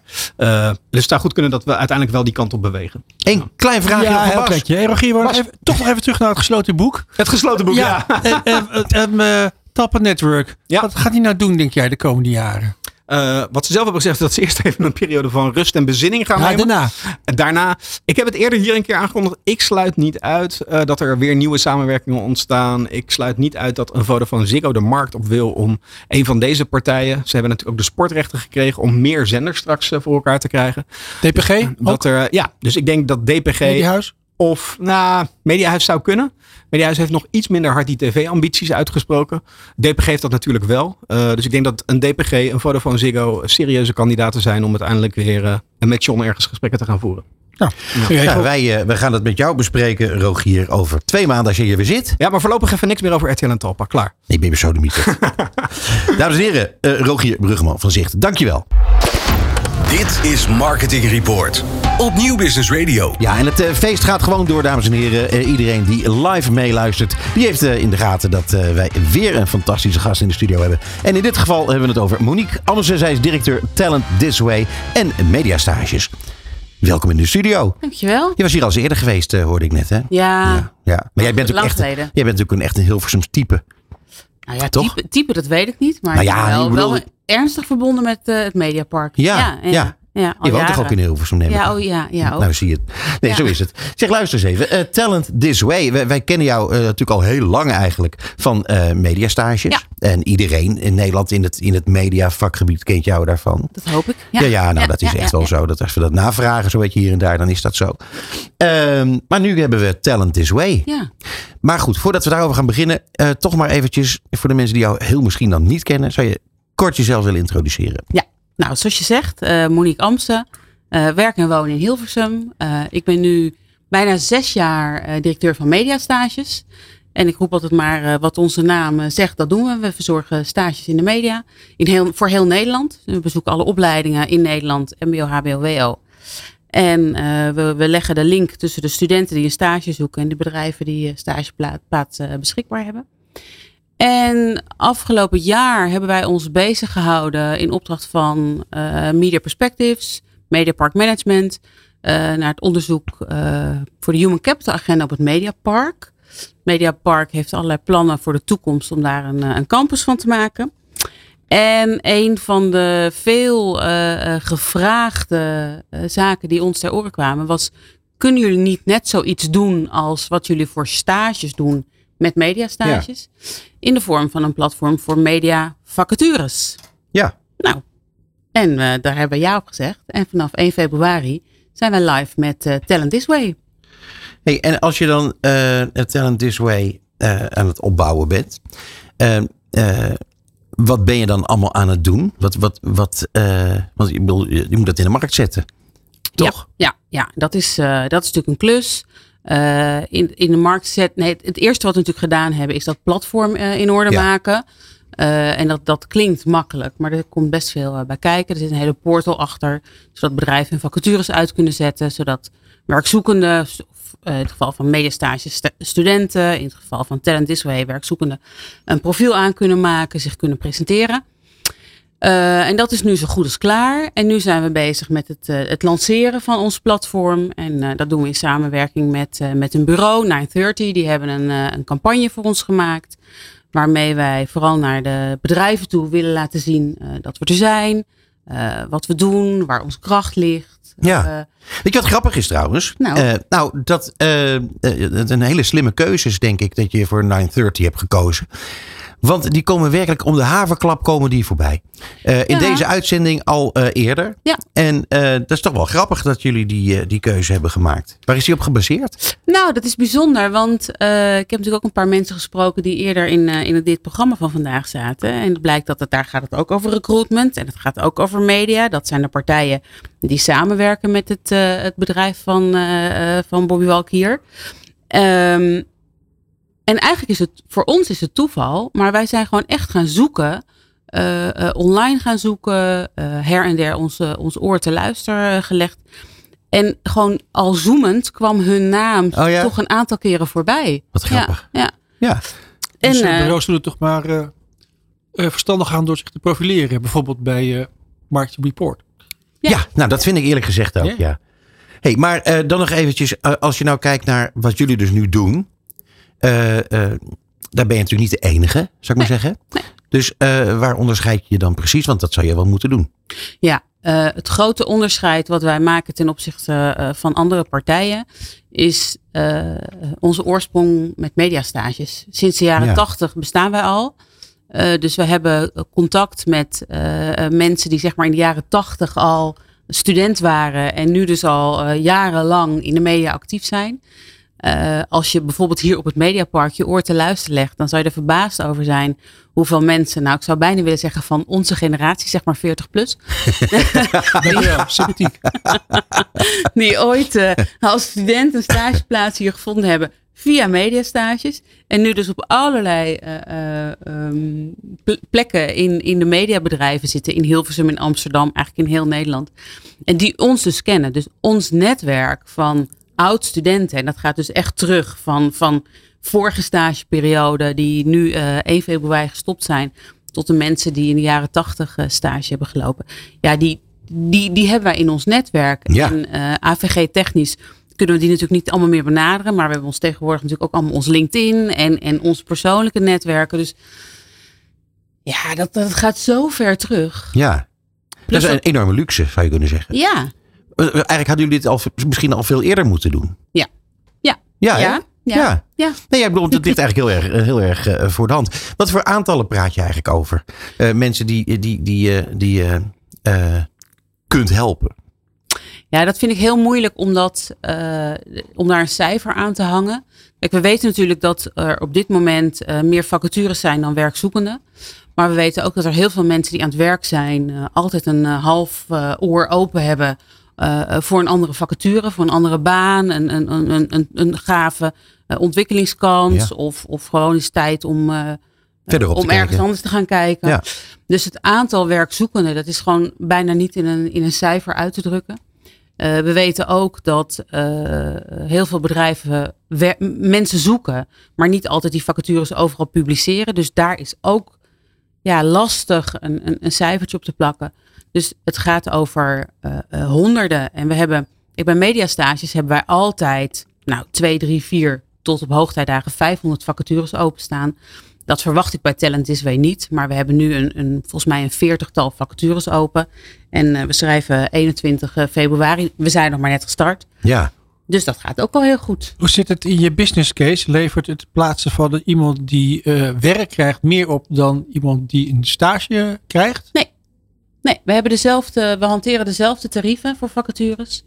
dus het zou goed kunnen dat we uiteindelijk wel die kant op bewegen. Eén klein vraagje. Ja, heel Rogier, even, toch nog even terug naar het gesloten boek. Het gesloten boek, ja. Ja. en, en, Tappen Network. Wat gaat hij nou doen, denk jij, de komende jaren? Uh, wat ze zelf hebben gezegd, dat ze eerst even een periode van rust en bezinning gaan ja, nemen. Daarna. Daarna. Ik heb het eerder hier een keer aangekondigd. Ik sluit niet uit uh, dat er weer nieuwe samenwerkingen ontstaan. Ik sluit niet uit dat een Vodafone Ziggo de markt op wil om een van deze partijen. Ze hebben natuurlijk ook de sportrechten gekregen om meer zenders straks uh, voor elkaar te krijgen. DPG? Dus, dat er, ja, dus ik denk dat DPG. Mediahuis? Of, nou, Mediahuis zou kunnen. Mediahuis heeft nog iets minder hard die tv-ambities uitgesproken. DPG heeft dat natuurlijk wel. Uh, dus ik denk dat een DPG, een Vodafone Ziggo, serieuze kandidaten zijn om uiteindelijk weer uh, met John ergens gesprekken te gaan voeren. Nou, ja. Ja, wij, uh, wij gaan het met jou bespreken, Rogier, over twee maanden als je hier weer zit. Ja, maar voorlopig even niks meer over RTL en Talpa. Klaar. Ik ben zo de mythe. Dames en heren, Rogier Bruggeman van Zicht, dankjewel. Dit is Marketing Report op Nieuw Business Radio. Ja, en het uh, feest gaat gewoon door, dames en heren. Uh, iedereen die live meeluistert, die heeft uh, in de gaten dat wij weer een fantastische gast in de studio hebben. En in dit geval hebben we het over Monique Ammersen. Zij is directeur Talent This Way en Mediastages. Welkom in de studio. Dankjewel. Je was hier al eens eerder geweest, hoorde ik net, hè? Ja. ja, ja. Maar jij bent, ook echt, jij bent natuurlijk een, echt een Hilversums type. Nou ja, Toch? Type, type, dat weet ik niet. Maar nou ja, wel, bedoel... wel ernstig verbonden met uh, het Mediapark. Ja, ja. ja. Ja. je woont toch ook in Hilversum, neem ik Ja, oh ja, ja ook. Nou, zie je het. Nee, zo is het. Zeg, luister eens even. Uh, Talent This Way. Wij, wij kennen jou uh, natuurlijk al heel lang eigenlijk van uh, mediastages. En iedereen in Nederland in het, in het mediavakgebied kent jou daarvan. Dat hoop ik. Ja, ja, nou dat is echt wel zo. Dat als we dat navragen, zo weet je hier en daar, dan is dat zo. Um, maar nu hebben we Talent This Way. Ja. Maar goed, voordat we daarover gaan beginnen, toch maar eventjes voor de mensen die jou heel misschien dan niet kennen, zou je kort jezelf willen introduceren? Ja, nou zoals je zegt, uh, Monique Amsten, uh, werk en woon in Hilversum. Uh, ik ben nu bijna zes jaar directeur van mediastages. En ik roep altijd maar wat onze naam zegt, dat doen we. We verzorgen stages in de media in heel, voor heel Nederland. We bezoeken alle opleidingen in Nederland, MBO, HBO, WO. En we, we, leggen de link tussen de studenten die een stage zoeken en de bedrijven die stageplaats beschikbaar hebben. En afgelopen jaar hebben wij ons bezig gehouden in opdracht van uh, Media Perspectives, Media Park Management, uh, naar het onderzoek uh, voor de Human Capital Agenda op het Mediapark. Mediapark heeft allerlei plannen voor de toekomst om daar een, een campus van te maken. En een van de veel gevraagde zaken die ons ter oren kwamen was: kunnen jullie niet net zoiets doen als wat jullie voor stages doen? Met mediastages. Ja. In de vorm van een platform voor media vacatures. Ja. Nou, en uh, daar hebben we ja op gezegd. En vanaf 1 februari zijn wij live met uh, Talent This Way. Hey, en als je dan uh, Talent This Way aan het opbouwen bent. wat ben je dan allemaal aan het doen? Wat, wat, wat, want je, je moet dat in de markt zetten. Toch? Ja, ja, ja dat, is, dat is natuurlijk een klus. Uh, in, in de markt zet. Nee, het, het, eerste wat we natuurlijk gedaan hebben, is dat platform uh, in orde ja. maken. Uh, en dat, dat klinkt makkelijk, maar er komt best veel bij kijken. Er zit een hele portal achter, zodat bedrijven hun vacatures uit kunnen zetten. Zodat werkzoekenden, in het geval van mediastage st studenten, in het geval van Talent This Way, werkzoekenden, een profiel aan kunnen maken, zich kunnen presenteren. Uh, en dat is nu zo goed als klaar. En nu zijn we bezig met het, uh, het lanceren van ons platform. En uh, dat doen we in samenwerking met, met een bureau, 930. Die hebben een, een campagne voor ons gemaakt. Waarmee wij vooral naar de bedrijven toe willen laten zien dat we er zijn. wat we doen, waar onze kracht ligt. Ja. Weet je wat grappig is trouwens? Nou, nou dat een hele slimme keuze is, denk ik, dat je voor 930 hebt gekozen. Want die komen werkelijk om de haverklap komen die voorbij. Uh, in ja. deze uitzending al uh, eerder. Ja. En uh, dat is toch wel grappig dat jullie die, die keuze hebben gemaakt. Waar is die op gebaseerd? Nou, dat is bijzonder. Want ik heb natuurlijk ook een paar mensen gesproken die eerder in, in dit programma van vandaag zaten. En het blijkt dat het daar gaat het ook over recruitment. En het gaat ook over media. Dat zijn de partijen die samenwerken met het, het bedrijf van, van Bobby Walk hier. Um, En eigenlijk is het, voor ons is het toeval, maar wij zijn gewoon echt gaan zoeken. online gaan zoeken, her en der onze, ons oor te luisteren gelegd. En gewoon al zoemend kwam hun naam oh toch een aantal keren voorbij. Wat grappig. Ja. ja. En, dus uh, bureaus doen toch maar uh, verstandig aan door zich te profileren. Bijvoorbeeld bij Marketing Report. Ja. ja. nou dat vind ik eerlijk gezegd ook, ja. Hey, maar dan nog eventjes, als je nou kijkt naar wat jullie dus nu doen. Daar ben je natuurlijk niet de enige, zou ik maar zeggen. Nee. Dus waar onderscheid je je dan precies? Want dat zou je wel moeten doen. Ja, uh, het grote onderscheid wat wij maken ten opzichte uh, van andere partijen is uh, onze oorsprong met mediastages. Sinds de jaren tachtig bestaan wij al. dus we hebben contact met mensen die zeg maar in de jaren tachtig al student waren en nu dus al jarenlang in de media actief zijn. Uh, als je bijvoorbeeld hier op het Mediapark je oor te luisteren legt, dan zou je er verbaasd over zijn hoeveel mensen, nou ik zou bijna willen zeggen van onze generatie, zeg maar 40 plus. ja, sympathiek. die ooit uh, als student een stageplaats hier gevonden hebben via mediastages. En nu dus op allerlei uh, um, plekken in, in de mediabedrijven zitten. In Hilversum, in Amsterdam, eigenlijk in heel Nederland. En die ons dus kennen. Dus ons netwerk van oud-studenten. En dat gaat dus echt terug van, van vorige stageperiode, die nu uh, 1 februari gestopt zijn, tot de mensen die in de jaren 80 uh, stage hebben gelopen. Ja, die, die, die hebben wij in ons netwerk. Ja. En uh, AVG technisch kunnen we die natuurlijk niet allemaal meer benaderen. Maar we hebben ons tegenwoordig natuurlijk ook allemaal ons LinkedIn en, en onze persoonlijke netwerken. Dus ja, dat, dat gaat zo ver terug. Ja, dat is een enorme luxe, zou je kunnen zeggen. Ja, eh, eigenlijk hadden jullie dit al, misschien al veel eerder moeten doen. Ja. Ja. Ja. Ja. Ja. ja. Nee, ik bedoel, het ligt eigenlijk heel erg, heel erg uh, voor de hand. Wat voor aantallen praat je eigenlijk over? Uh, mensen die, die, die, die je uh, kunt helpen. Ja, dat vind ik heel moeilijk om, dat, om daar een cijfer aan te hangen. Kijk, we weten natuurlijk dat er op dit moment meer vacatures zijn dan werkzoekenden. Maar we weten ook dat er heel veel mensen die aan het werk zijn, altijd een half oor open hebben uh, voor een andere vacature, voor een andere baan, een, een, een, een, een gave uh, ontwikkelingskans. Of, of gewoon is tijd om, uh, om ergens anders te gaan kijken. Ja. Dus het aantal werkzoekenden, dat is gewoon bijna niet in een, in een cijfer uit te drukken. we weten ook dat heel veel bedrijven mensen zoeken, maar niet altijd die vacatures overal publiceren. Dus daar is ook ja, lastig een, een, een cijfertje op te plakken. Dus het gaat over uh, honderden. En we hebben, ik bij mediastages hebben wij altijd, nou, twee, drie, vier tot op hoogtijdagen 500 vacatures openstaan. Dat verwacht ik bij Talent Is niet. Maar we hebben nu een, een, volgens mij een veertigtal vacatures open. En uh, we schrijven 21 februari. We zijn nog maar net gestart. Ja. Dus dat gaat ook wel heel goed. Hoe zit het in je business case? Levert het plaatsen van iemand die uh, werk krijgt meer op dan iemand die een stage krijgt? Nee. Nee, we, hebben dezelfde, we hanteren dezelfde tarieven voor vacatures.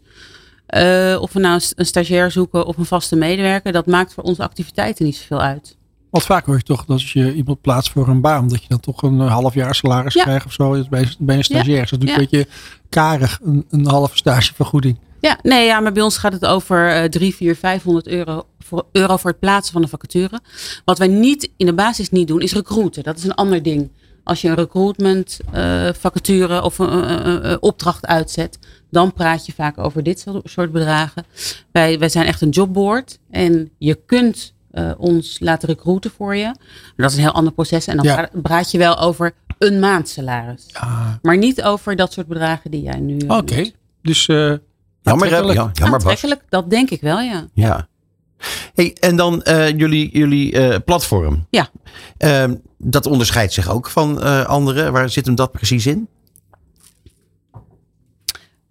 Uh, of we nou een stagiair zoeken of een vaste medewerker, dat maakt voor onze activiteiten niet zoveel uit. Want vaak hoor je toch dat als je iemand plaatst voor een baan, dat je dan toch een half jaar salaris krijgt of zo bij, bij een stagiair. Ja. Dat is natuurlijk een beetje karig, een, een halve stagevergoeding. Ja, nee, ja, maar bij ons gaat het over uh, 3, 4, 500 euro voor, euro voor het plaatsen van de vacature. Wat wij niet in de basis niet doen, is recruiten. Dat is een ander ding. Als je een recruitment uh, vacature of een, uh, opdracht uitzet, dan praat je vaak over dit soort bedragen. Wij, wij zijn echt een jobboard en je kunt uh, ons laten recruiten voor je. Dat is een heel ander proces en dan ja. praat je wel over een maandsalaris. Ja. Maar niet over dat soort bedragen die jij nu. Oké, okay. dus. jammer, ja, jammer Bas. Dat denk ik wel, ja. Ja. Hey, en dan uh, jullie, jullie uh, platform. Ja. Uh, dat onderscheidt zich ook van anderen. Waar zit hem dat precies in?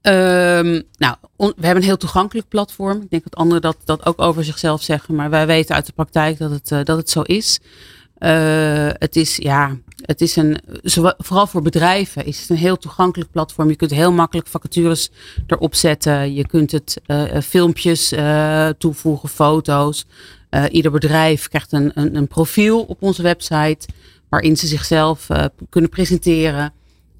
Um, nou, on, we hebben een heel toegankelijk platform. Ik denk dat anderen dat, dat ook over zichzelf zeggen. Maar wij weten uit de praktijk dat het, dat het zo is. Het is ja, het is een, vooral voor bedrijven is het een heel toegankelijk platform. Je kunt heel makkelijk vacatures erop zetten. Je kunt het uh, filmpjes uh, toevoegen, foto's. Ieder bedrijf krijgt een, een, een, profiel op onze website waarin ze zichzelf kunnen presenteren.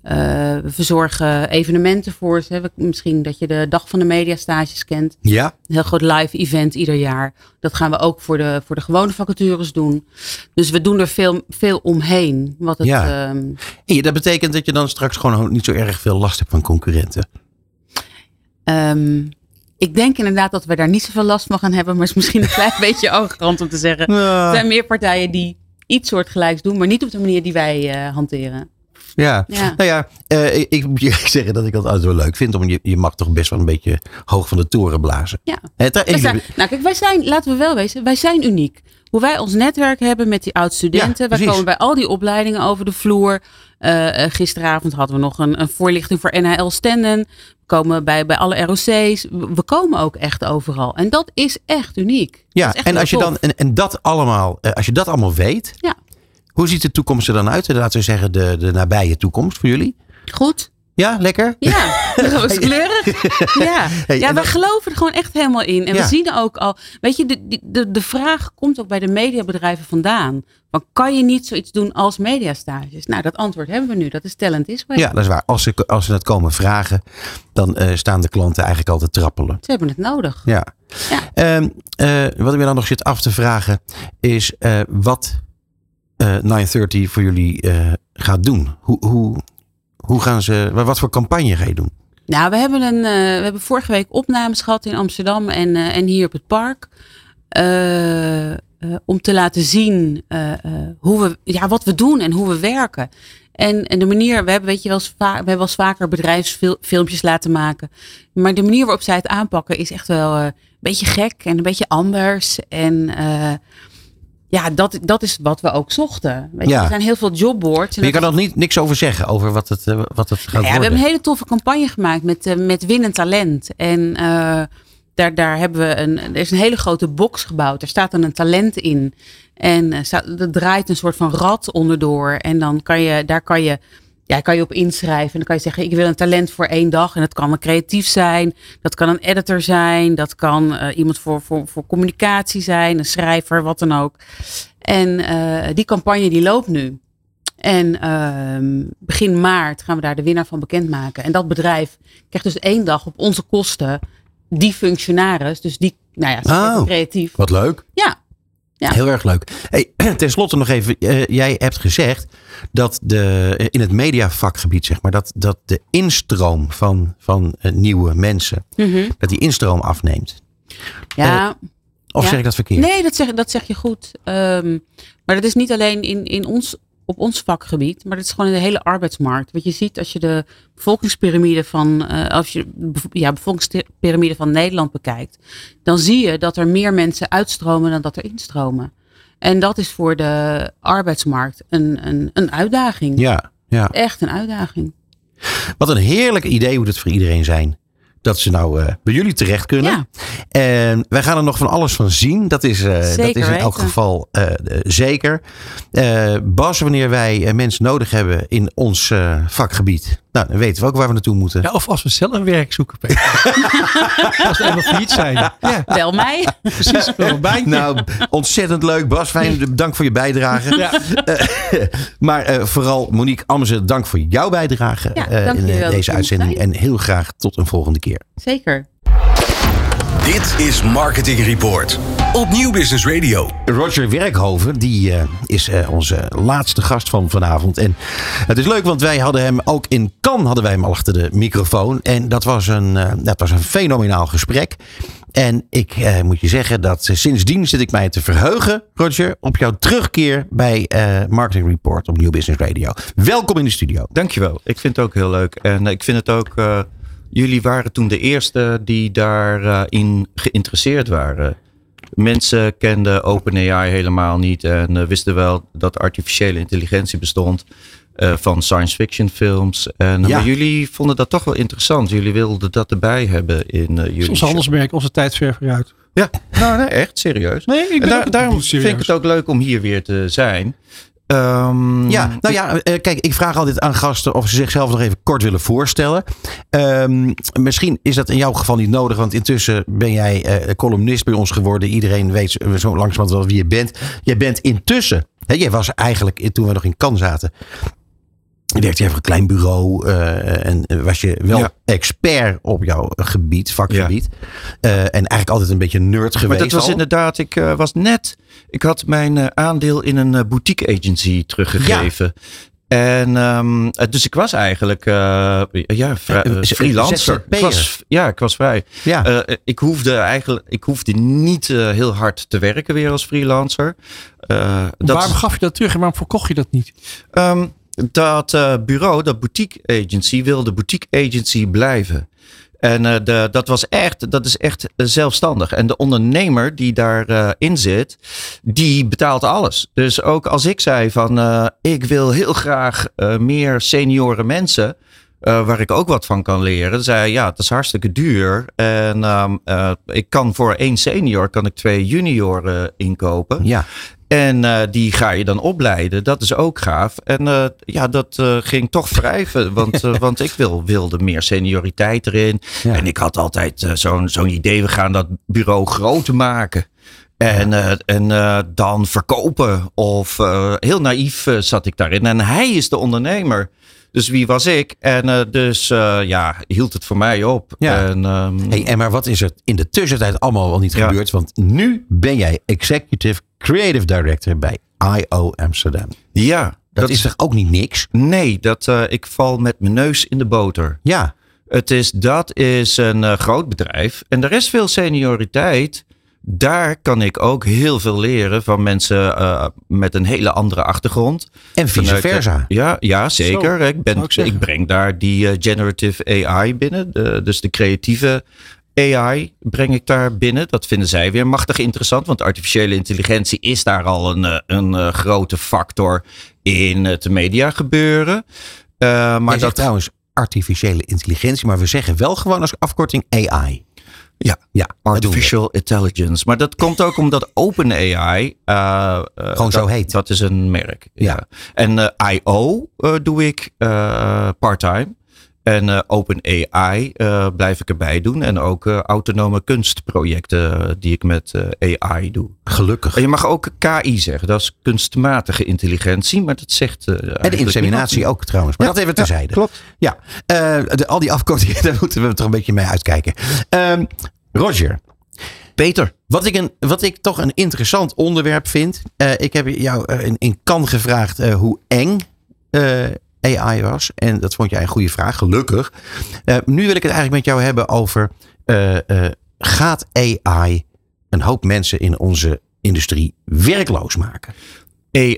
Uh, we verzorgen evenementen voor ze. Misschien dat je de Dag van de Mediastages kent. Ja. Een heel groot live event ieder jaar. Dat gaan we ook voor de, voor de gewone vacatures doen. Dus we doen er veel, veel omheen. Wat het, ja. Um, ja, dat betekent dat je dan straks gewoon niet zo erg veel last hebt van concurrenten. Um, ik denk inderdaad dat we daar niet zoveel last van gaan hebben. Maar het is misschien een klein beetje arrogant om te zeggen. Er zijn meer partijen die iets soortgelijks doen. Maar niet op de manier die wij uh, hanteren. Ja. nou ja, uh, ik, ik, moet je zeggen dat ik dat altijd wel leuk vind. Om je, je mag toch best wel een beetje hoog van de toren blazen. Ja. Het, zijn, nou kijk, wij zijn, laten we wel wezen, wij zijn uniek. Hoe wij ons netwerk hebben met die oud-studenten. wij komen bij al die opleidingen over de vloer. Uh, gisteravond hadden we nog een, een voorlichting voor NHL Stenden. We komen bij, bij alle ROC's. We komen ook echt overal. En dat is echt uniek. Ja, echt en als je dan en, en dat allemaal, als je dat allemaal weet. Ja. Hoe ziet de toekomst er dan uit? Laten we zeggen de, de nabije toekomst voor jullie. Goed. Ja, lekker? Ja, rooskleurig. Ja, ja we geloven er gewoon echt helemaal in. En we zien ook al, weet je, de, de, de vraag komt ook bij de mediabedrijven vandaan. Maar kan je niet zoiets doen als mediastages? Nou, dat antwoord hebben we nu. Dat is Talent Israel. Ja, dat is waar. Als ze, als ze het komen vragen, dan uh, staan de klanten eigenlijk altijd trappelen. Ze hebben het nodig. Ja. ja. Um, uh, wat ik me dan nog zit af te vragen, is uh, wat 930 voor jullie gaat doen. Hoe, hoe, hoe gaan ze, wat voor campagne ga je doen? Nou, we hebben, een, uh, we hebben vorige week opnames gehad in Amsterdam en, en hier op het park. Om te laten zien hoe we, ja, wat we doen en hoe we werken. En, en de manier, we hebben, weet je, wel we hebben wel eens vaker bedrijfsfilmpjes laten maken. Maar de manier waarop zij het aanpakken is echt wel een beetje gek en een beetje anders. En ja, dat, dat is wat we ook zochten. Weet je, Er zijn heel veel jobboards. Maar je kan er niet, niks over zeggen, over wat het, uh, wat het gaat ja, worden. We hebben een hele toffe campagne gemaakt met, uh, met winnend talent. En uh, daar, daar hebben we een, er is een hele grote box gebouwd. Er staat dan een talent in. En er draait een soort van rad onderdoor. En dan kan je, daar kan je ja, kan je op inschrijven. En dan kan je zeggen, ik wil een talent voor één dag. En dat kan een creatief zijn. Dat kan een editor zijn. Dat kan uh, iemand voor, voor, voor communicatie zijn. Een schrijver, wat dan ook. En uh, die campagne die loopt nu. En uh, begin maart gaan we daar de winnaar van bekendmaken. En dat bedrijf krijgt dus één dag op onze kosten die functionaris. Dus die, nou ja, oh, creatief. Wat leuk. Ja, ja. Heel erg leuk. Hey, ten slotte nog even. Uh, jij hebt gezegd dat de, in het mediavakgebied, zeg maar, dat, dat de instroom van, van uh, nieuwe mensen, mm -hmm. dat die instroom afneemt. Ja. Uh, of ja. zeg ik dat verkeerd? Nee, dat zeg, dat zeg je goed. Um, maar dat is niet alleen in, in ons, op ons vakgebied, maar dat is gewoon in de hele arbeidsmarkt. Wat je ziet als je de bevolkingspyramide van, uh, als je ja, bevolkingspyramide van Nederland bekijkt, dan zie je dat er meer mensen uitstromen dan dat er instromen. En dat is voor de arbeidsmarkt een, een, een uitdaging. Ja, ja. Echt een uitdaging. Wat een heerlijk idee moet het voor iedereen zijn dat ze nou uh, bij jullie terecht kunnen. Ja. En wij gaan er nog van alles van zien. Dat is, uh, dat is in elk geval uh, zeker. Bas, wanneer wij mensen nodig hebben in ons vakgebied. Nou, dan weten we ook waar we naartoe moeten. Ja, of als we zelf werk zoeken. als we helemaal failliet zijn. Ja. Bel mij. Precies, bij. Nou, ontzettend leuk Bas. Fijn, dank voor je bijdrage. Ja. maar vooral Monique Amze, dank voor jouw bijdrage ja, in deze uitzending. En heel graag tot een volgende keer. Zeker. Dit is Marketing Report op Nieuw Business Radio. Roger Werkhoven, die uh, is uh, onze laatste gast van vanavond. En het is leuk, want wij hadden hem ook in Cannes hadden wij hem al achter de microfoon. En dat was een, uh, dat was een fenomenaal gesprek. En ik moet je zeggen dat sindsdien zit ik mij te verheugen, Roger, op jouw terugkeer bij Marketing Report op Nieuw Business Radio. Welkom in de studio. Dankjewel. Ik vind het ook heel leuk. En ik vind het ook Jullie waren toen de eerste die daarin uh, geïnteresseerd waren. Mensen kenden OpenAI helemaal niet en uh, wisten wel dat artificiële intelligentie bestond uh, van science fiction films. En, ja. Maar jullie vonden dat toch wel interessant. Jullie wilden dat erbij hebben in jullie. Ons handelsmerk, onze tijdsver vooruit. Ja, nou nee, echt serieus. Nee, ik ben daar, daarom vind ik het ook leuk om hier weer te zijn. Um, ja, nou ja, kijk, ik vraag altijd aan gasten of ze zichzelf nog even kort willen voorstellen. Um, misschien is dat in jouw geval niet nodig, want intussen ben jij uh, columnist bij ons geworden. Iedereen weet zo langzamerhand wel wie je bent. Jij bent intussen, hè, jij was eigenlijk toen we nog in Cannes zaten, werkte je voor een klein bureau en was je wel expert op jouw gebied, vakgebied. en eigenlijk altijd een beetje nerd geweest. Maar dat was inderdaad, ik was net, ik had mijn aandeel in een boutique agency teruggegeven. En um, dus ik was eigenlijk uh, ja, freelancer. Ik was, ja, ik was vrij. Ja. Uh, ik hoefde eigenlijk ik hoefde niet uh, heel hard te werken weer als freelancer. waarom gaf je dat terug en waarom verkocht je dat niet? Um, dat bureau, dat boutique agency, wilde boutique agency blijven. En de, dat, was echt, dat is echt zelfstandig. En de ondernemer die daarin in zit, die betaalt alles. Dus ook als ik zei van ik wil heel graag meer senioren mensen. waar ik ook wat van kan leren. Zei ja, het is hartstikke duur. En um, ik kan voor één senior kan ik twee junioren inkopen. Ja. En uh, die ga je dan opleiden. Dat is ook gaaf. En uh, ja, dat uh, ging toch wrijven. Want, want ik wil, wilde meer senioriteit erin. Ja. En ik had altijd zo'n zo'n idee. We gaan dat bureau groter maken. En, ja. en dan verkopen. Of heel naïef zat ik daarin. En hij is de ondernemer. Dus wie was ik? En dus ja, hield het voor mij op. Ja. En, um, hey, en maar wat is er in de tussentijd allemaal al niet ja. gebeurd? Want nu ben jij executive creative director bij IO Amsterdam. Ja. Dat, dat is toch ook niet niks? Nee, dat, uh, ik val met mijn neus in de boter. Ja. Het is, dat is een uh, groot bedrijf en er is veel senioriteit. Daar kan ik ook heel veel leren van mensen uh, met een hele andere achtergrond. En vice versa. Ja, ja zeker. Zo, ik, ben, ik, ik, breng daar die uh, generative AI binnen. De, dus de creatieve AI breng ik daar binnen. Dat vinden zij weer machtig interessant, want artificiële intelligentie is daar al een, eh, een, een grote factor in het media gebeuren. Uh, maar dat trouwens artificiële intelligentie, maar we zeggen wel gewoon als afkorting AI. Ja, ja artificial intelligence. Maar dat komt ook omdat OpenAI. Uh, Gewoon zo heet. Dat is een merk. Ja. En uh, I.O. doe ik part-time. En uh, OpenAI uh, blijf ik erbij doen. En ook uh, autonome kunstprojecten die ik met AI doe. Gelukkig. En je mag ook KI zeggen. Dat is kunstmatige intelligentie. Maar dat zegt. en de inseminatie ook trouwens. Maar ja, dat even terzijde. Ja, klopt. Ja, de, al die afkortingen, daar moeten we toch een beetje mee uitkijken. Um, Roger. Peter. Wat ik, een, wat ik toch een interessant onderwerp vind. ik heb jou in, in kan gevraagd hoe eng AI was. En dat vond jij een goede vraag, gelukkig. Uh, nu wil ik het eigenlijk met jou hebben over: uh, uh, gaat AI een hoop mensen in onze industrie werkloos maken?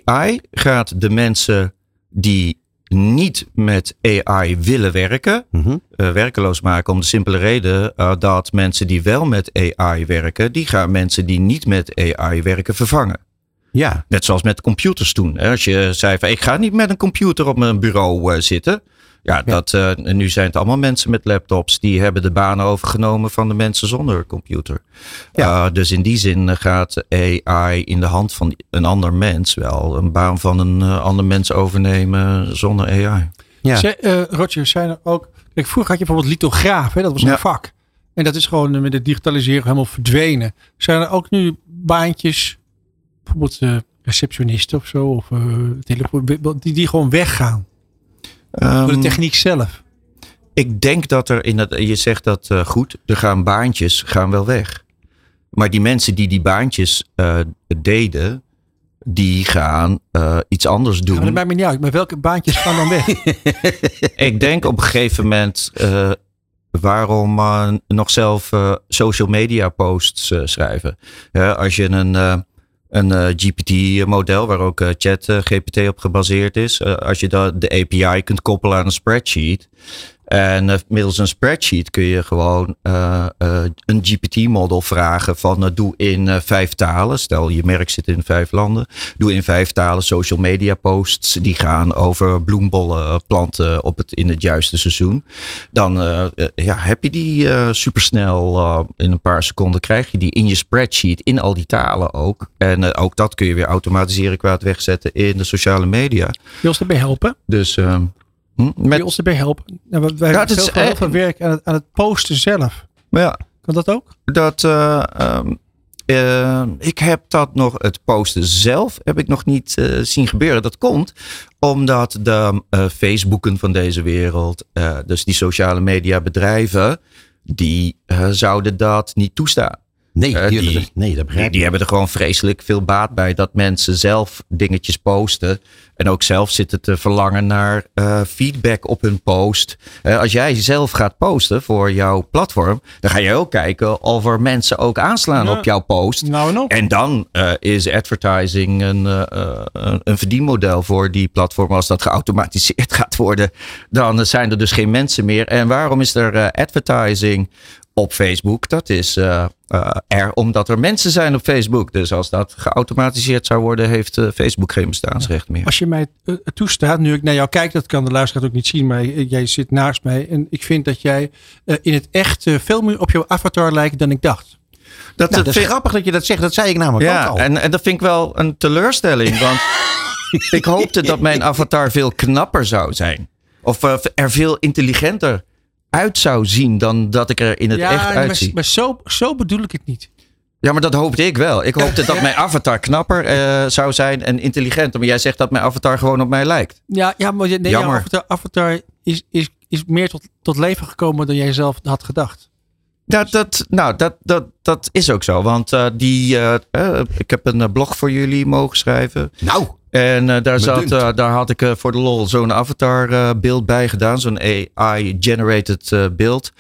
AI gaat de mensen die niet met AI willen werken, mm -hmm. werkeloos maken om de simpele reden dat mensen die wel met AI werken, die gaan mensen die niet met AI werken vervangen. Ja. Net zoals met computers toen. Als je zei van ik ga niet met een computer op mijn bureau uh, zitten. Ja, ja. Dat, uh, nu zijn het allemaal mensen met laptops. Die hebben de banen overgenomen van de mensen zonder computer. Ja. Uh, dus in die zin gaat AI in de hand van een ander mens wel een baan van een ander mens overnemen zonder AI. Ja. Zij, Roger, zijn er ook... Kijk, vroeger had je bijvoorbeeld lithograaf. Hè? Dat was een ja. vak. En dat is gewoon met het digitaliseren helemaal verdwenen. Zijn er ook nu baantjes bijvoorbeeld uh, receptionisten of zo, of uh, die, die gewoon weggaan. Um, Door de techniek zelf. Ik denk dat er in het, je zegt dat uh, goed, er gaan baantjes gaan wel weg. Maar die mensen die die baantjes deden, die gaan iets anders doen. Ja, dat maakt me niet uit, maar welke baantjes gaan dan weg? ik denk op een gegeven moment waarom uh, nog zelf social media posts schrijven. als je een een uh, GPT-model waar ook uh, chat uh, GPT op gebaseerd is. als je dat, de API kunt koppelen aan een spreadsheet. En middels een spreadsheet kun je gewoon een GPT-model vragen van doe in vijf talen. Stel je merk zit in vijf landen. Doe in vijf talen social media posts die gaan over bloembollen planten op het, in het juiste seizoen. Dan ja, heb je die supersnel in een paar seconden krijg je die in je spreadsheet in al die talen ook. En ook dat kun je weer automatiseren qua het wegzetten in de sociale media. Wil je ons erbij helpen? Dus uh, hm, met... Wil je ons erbij helpen? Wij ja, hebben veel, heel veel werk aan het, aan het posten zelf. Ja. Kan dat ook? Dat, uh, um, Uh, ik heb dat nog, het posten zelf, heb ik nog niet uh, zien gebeuren. Dat komt omdat de Facebooken van deze wereld, dus die sociale media bedrijven, die zouden dat niet toestaan. Nee, uh, die, nee, dat begrijp die, die hebben er gewoon vreselijk veel baat bij dat mensen zelf dingetjes posten. En ook zelf zitten te verlangen naar uh, feedback op hun post. Uh, als jij zelf gaat posten voor jouw platform, dan ga je ook kijken of er mensen ook aanslaan op jouw post. Nou en, en dan is advertising een, een verdienmodel voor die platform. Als dat geautomatiseerd gaat worden, dan zijn er dus geen mensen meer. En waarom is er advertising op Facebook. Dat is uh, uh, er omdat er mensen zijn op Facebook. Dus als dat geautomatiseerd zou worden, heeft uh, Facebook geen bestaansrecht meer. Als je mij toestaat, nu ik naar jou kijk, dat kan de luisteraar ook niet zien, maar jij zit naast mij. En ik vind dat jij in het echt veel meer op jouw avatar lijkt dan ik dacht. Dat, nou, dat is grappig dat je dat zegt. Dat zei ik namelijk ja, ook al. En, en dat vind ik wel een teleurstelling. Want ik hoopte dat mijn avatar veel knapper zou zijn. Of er veel intelligenter uit zou zien dan dat ik er in het echt uitzie. Maar, maar zo, zo bedoel ik het niet. Ja, maar dat hoopte ik wel. Ik hoopte dat mijn avatar knapper uh, zou zijn en intelligenter. Maar jij zegt dat mijn avatar gewoon op mij lijkt. Ja, ja maar nee, jouw avatar, avatar is, is, is meer tot, tot leven gekomen dan jij zelf had gedacht. Dat, dat, nou, dat, dat, dat is ook zo. Want uh, die, uh, ik heb een blog voor jullie mogen schrijven. Nou. En uh, daar, zat, uh, daar had ik uh, voor de lol zo'n avatar beeld bij gedaan. Zo'n AI-generated beeld.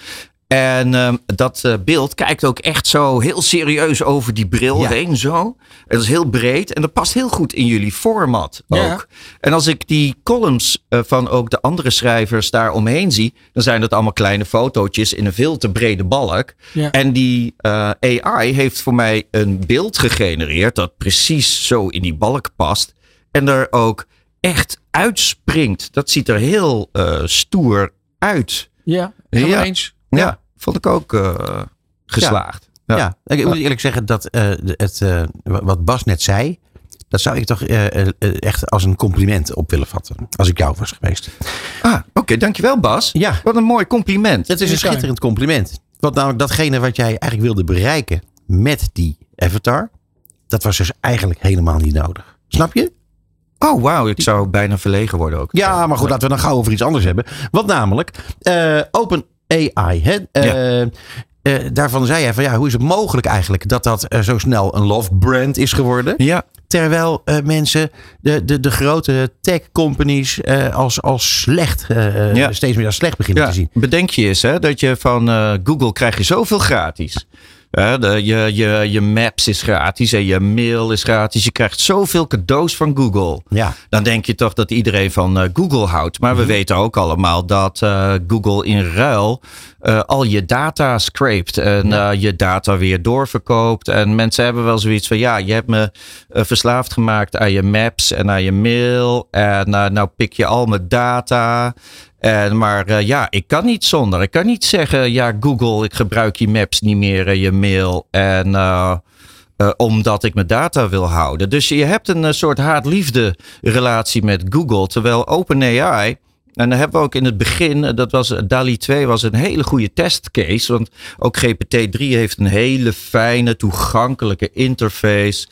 En ehm, dat beeld kijkt ook echt zo heel serieus over die bril ja. heen. Zo. Het is heel breed en dat past heel goed in jullie format ook. Ja. En als ik die columns van ook de andere schrijvers daar omheen zie, dan zijn dat allemaal kleine fotootjes in een veel te brede balk. Ja. En die AI heeft voor mij een beeld gegenereerd dat precies zo in die balk past. En er ook echt uitspringt. Dat ziet er heel uh, stoer uit. Ja, ja. eens. Ja. ja, vond ik ook uh, geslaagd. Ja. ja. ik moet eerlijk zeggen dat uh, het, wat Bas net zei, dat zou ik toch echt als een compliment op willen vatten. Als ik jou was geweest. Ah, oké, okay, dankjewel Bas. Ja. Wat een mooi compliment. Het is een schitterend compliment. Want namelijk datgene wat jij eigenlijk wilde bereiken met die avatar, dat was dus eigenlijk helemaal niet nodig. Snap je? Oh, wauw. Ik zou bijna verlegen worden ook. Ja, maar goed, laten we dan gauw over iets anders hebben. Wat namelijk, uh, Open AI. Hè? Uh, ja. uh, daarvan zei hij van ja, hoe is het mogelijk eigenlijk dat dat zo snel een love brand is geworden? Ja. Terwijl mensen de, de, de grote tech companies als, als slecht, ja. steeds meer als slecht beginnen ja. te zien. Bedenk je eens hè, dat je van Google krijg je zoveel gratis. Uh, de, je, je, je maps is gratis en je mail is gratis. Je krijgt zoveel cadeaus van Google. Ja. Dan denk je toch dat iedereen van uh, Google houdt. Maar we mm -hmm. weten ook allemaal dat uh, Google in ruil al je data scrapt. En ja. je data weer doorverkoopt. En mensen hebben wel zoiets van: ja, je hebt me verslaafd gemaakt aan je maps en aan je mail. En nou pik je al mijn data. Maar uh, ja, ik kan niet zonder. Ik kan niet zeggen, ja, Google, ik gebruik je maps niet meer en je mail. En uh, uh, omdat ik mijn data wil houden. Dus je hebt een soort haat-liefde relatie met Google. Terwijl OpenAI. En dan hebben we ook in het begin, dat was DALI 2 was een hele goede testcase. Want ook GPT-3 heeft een hele fijne, toegankelijke interface.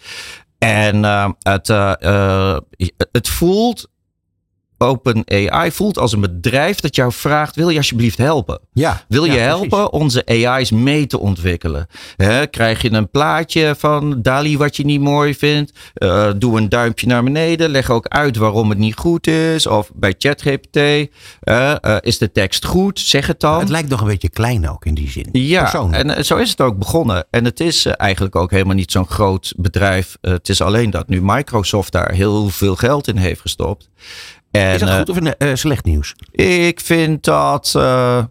En het, het voelt OpenAI voelt als een bedrijf dat jou vraagt: wil je alsjeblieft helpen? Ja, wil je ja, helpen precies. onze AI's mee te ontwikkelen? Krijg je een plaatje van Dali wat je niet mooi vindt? Uh, doe een duimpje naar beneden. Leg ook uit waarom het niet goed is. Of bij ChatGPT uh, uh, is de tekst goed? Zeg het dan. Het lijkt nog een beetje klein ook in die zin. Ja, en zo is het ook begonnen. En het is eigenlijk ook helemaal niet zo'n groot bedrijf. het is alleen dat nu Microsoft daar heel veel geld in heeft gestopt. En, is dat goed of uh, slecht nieuws? Ik vind dat uh,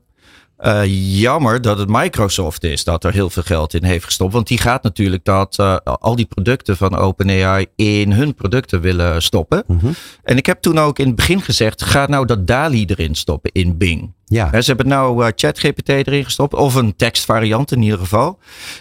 uh, jammer dat het Microsoft is dat er heel veel geld in heeft gestopt. Want die gaat natuurlijk dat al die producten van OpenAI in hun producten willen stoppen. Mhm. Mm -hmm. En ik heb toen ook in het begin gezegd, ga nou dat DALI erin stoppen in Bing. Ja. He, ze hebben nou uh, ChatGPT erin gestopt, of een tekstvariant in ieder geval.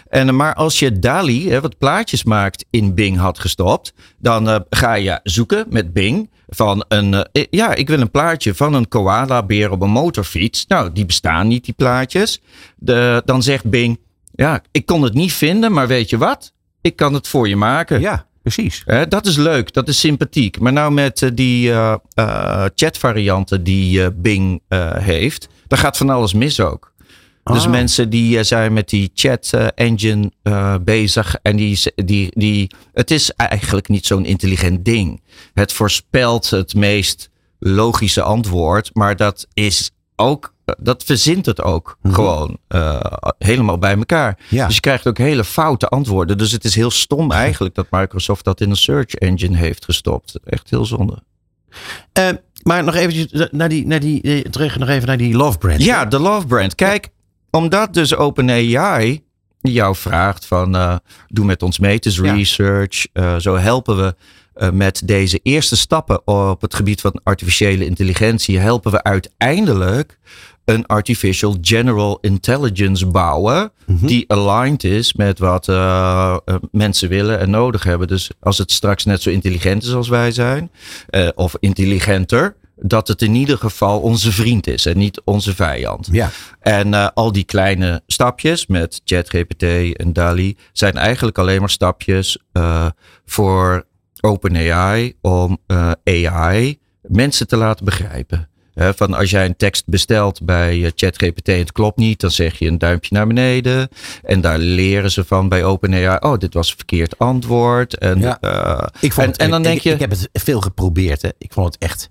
En, maar als je DALI, he, wat plaatjes maakt, in Bing had gestopt, dan ga je zoeken met Bing van een, uh, ja, ik wil een plaatje van een koala-beer op een motorfiets. Nou, die bestaan niet, die plaatjes. De, dan zegt Bing, ja, ik kon het niet vinden, maar weet je wat? ik kan het voor je maken. Ja, precies. dat is leuk, dat is sympathiek. Maar nou met die uh, chatvarianten die Bing heeft, daar gaat van alles mis ook. Dus ah. mensen die uh, zijn met die chat uh, engine uh, bezig. En die, die, die, het is eigenlijk niet zo'n intelligent ding. Het voorspelt het meest logische antwoord. Maar dat is ook, dat verzint het ook mm -hmm. gewoon helemaal bij elkaar. Ja. Dus je krijgt ook hele foute antwoorden. Dus het is heel stom eigenlijk dat Microsoft dat in een search engine heeft gestopt. Echt heel zonde. maar nog eventjes naar die, naar die, terug nog even naar die Love Brand. Ja, de Love Brand. Kijk, omdat dus OpenAI jou vraagt van uh, doe met ons mee, is research. Uh, zo helpen we uh, met deze eerste stappen op het gebied van artificiële intelligentie. Helpen we uiteindelijk een artificial general intelligence bouwen. Mm-hmm. Die aligned is met wat mensen willen en nodig hebben. Dus als het straks net zo intelligent is als wij zijn, of intelligenter dat het in ieder geval onze vriend is en niet onze vijand. Ja. En uh, al die kleine stapjes met ChatGPT en DALI zijn eigenlijk alleen maar stapjes uh, voor OpenAI om uh, AI mensen te laten begrijpen. He, van als jij een tekst bestelt bij ChatGPT en het klopt niet, dan zeg je een duimpje naar beneden. En daar leren ze van bij OpenAI. Oh, dit was een verkeerd antwoord. En, ja. ik vond en, en dan denk ik, je. Ik heb het veel geprobeerd. Hè. Ik vond het echt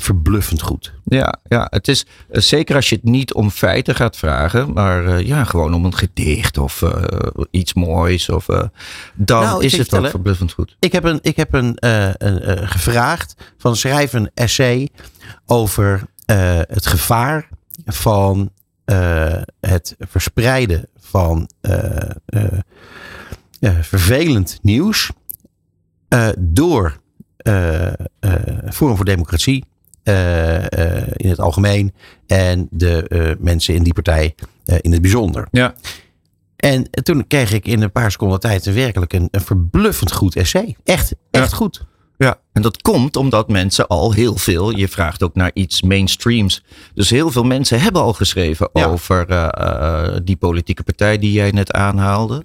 verbluffend goed. Ja, ja, het is eh, zeker als je het niet om feiten gaat vragen, maar uh, ja, gewoon om een gedicht of uh, iets moois. Of, dan nou, is het wel verbluffend goed. Ik heb een, ik heb een, een gevraagd van schrijf een essay over het gevaar van het verspreiden van vervelend nieuws door Forum voor Democratie in het algemeen en de uh, mensen in die partij in het bijzonder. Ja. En toen kreeg ik in een paar seconden tijd werkelijk een, een verbluffend goed essay. Echt, echt ja. goed. Ja, en dat komt omdat mensen al heel veel, je vraagt ook naar iets mainstreams. Dus heel veel mensen hebben al geschreven ja. over uh, uh, die politieke partij die jij net aanhaalde.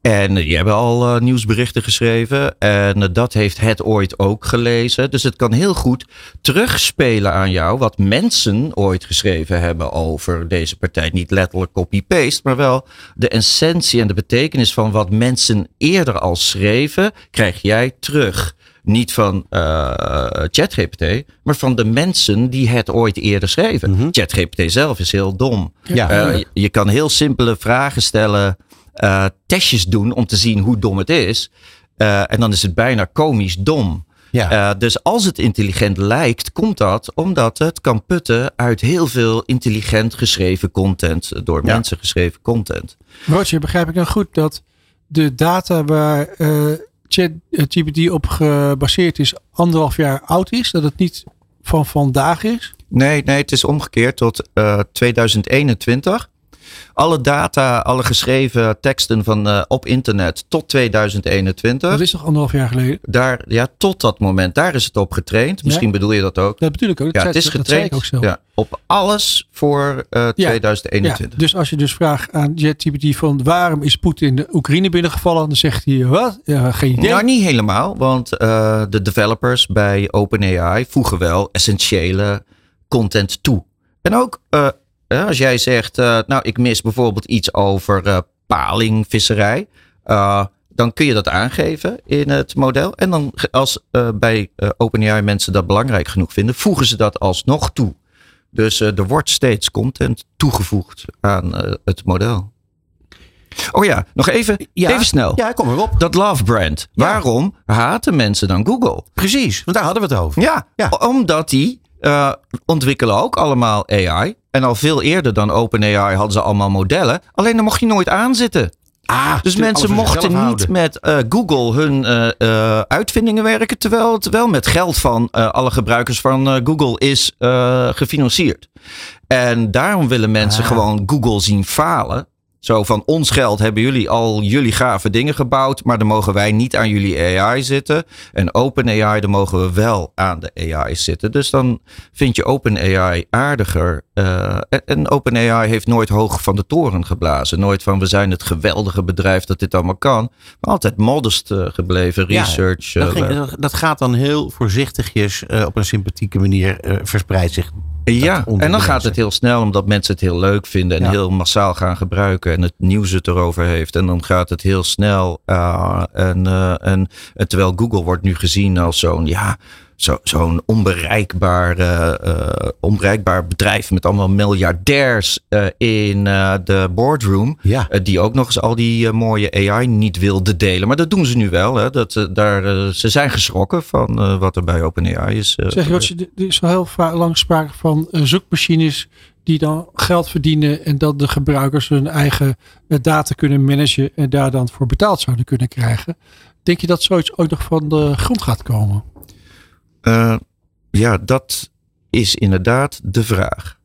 En die hebben al uh, nieuwsberichten geschreven. En dat heeft het ooit ook gelezen. Dus het kan heel goed terugspelen aan jou wat mensen ooit geschreven hebben over deze partij. Niet letterlijk copy-paste, maar wel de essentie en de betekenis van wat mensen eerder al schreven, krijg jij terug niet van uh, ChatGPT, maar van de mensen die het ooit eerder schreven. Mm -hmm. ChatGPT zelf is heel dom. Ja. Uh, je, je, kan heel simpele vragen stellen, testjes doen om te zien hoe dom het is. en dan is het bijna komisch dom. Ja. dus als het intelligent lijkt, komt dat omdat het kan putten uit heel veel intelligent geschreven content, door ja. mensen geschreven content. Roger, begrijp ik dan goed dat de data waar ChatGPT op gebaseerd is, anderhalf jaar oud is? Dat het niet van vandaag is? Nee, nee het is omgekeerd tot uh, 2021 alle data, alle geschreven teksten van, uh, op internet tot 2021. Dat is toch anderhalf jaar geleden? Daar, ja, tot dat moment. Daar is het op getraind. Misschien bedoel je dat ook. Dat bedoel ik ook. Dat ja, het is getraind ook zo. Ja, op alles voor uh, 2021. Ja, dus als je dus vraagt aan JetGPT van waarom is Poetin de Oekraïne binnengevallen, dan zegt hij wat? Ja, geen idee. Nou, niet helemaal, want uh, de developers bij OpenAI voegen wel essentiële content toe. En ook uh, als jij zegt, uh, nou ik mis bijvoorbeeld iets over uh, palingvisserij. Uh, dan kun je dat aangeven in het model. En dan als bij OpenAI mensen dat belangrijk genoeg vinden, voegen ze dat alsnog toe. Dus er wordt steeds content toegevoegd aan het model. Oh ja, nog even, ja, even snel. Ja, kom erop. Dat love brand. Ja. Waarom haten mensen dan Google? Precies, want daar hadden we het over. Ja, ja. omdat die uh, ontwikkelen ook allemaal AI. En al veel eerder dan OpenAI hadden ze allemaal modellen. Alleen dan mocht je nooit aanzitten. Ah, dus mensen mochten niet houden. met uh, Google hun uh, uh, uitvindingen werken, terwijl het wel met geld van alle gebruikers van Google is gefinancierd. En daarom willen mensen ah. gewoon Google zien falen Zo van ons geld hebben jullie al jullie gave dingen gebouwd, maar dan mogen wij niet aan jullie AI zitten. En OpenAI, dan mogen we wel aan de AI zitten. Dus dan vind je OpenAI aardiger. Uh, en OpenAI heeft nooit hoog van de toren geblazen. Nooit van we zijn het geweldige bedrijf dat dit allemaal kan. Maar altijd modest uh, gebleven, research. Ja, dat, ging, dat, gaat dan heel voorzichtigjes uh, op een sympathieke manier verspreid zich ja, en dan gaat het heel snel omdat mensen het heel leuk vinden en heel massaal gaan gebruiken en het nieuws het erover heeft. En dan gaat het heel snel. Uh, en, uh, en, en terwijl Google wordt nu gezien als zo'n ja, zo, zo'n onbereikbaar, uh, onbereikbaar bedrijf met allemaal miljardairs uh, in de boardroom. Ja. die ook nog eens al die mooie AI niet wilden delen. Maar dat doen ze nu wel. Hè. Dat, daar, ze zijn geschrokken van wat er bij OpenAI is. zeg je, er is al heel lang sprake van zoekmachines die dan geld verdienen en dat de gebruikers hun eigen data kunnen managen en daar dan voor betaald zouden kunnen krijgen. Denk je dat zoiets ooit nog van de grond gaat komen? Uh, ja, dat is inderdaad de vraag.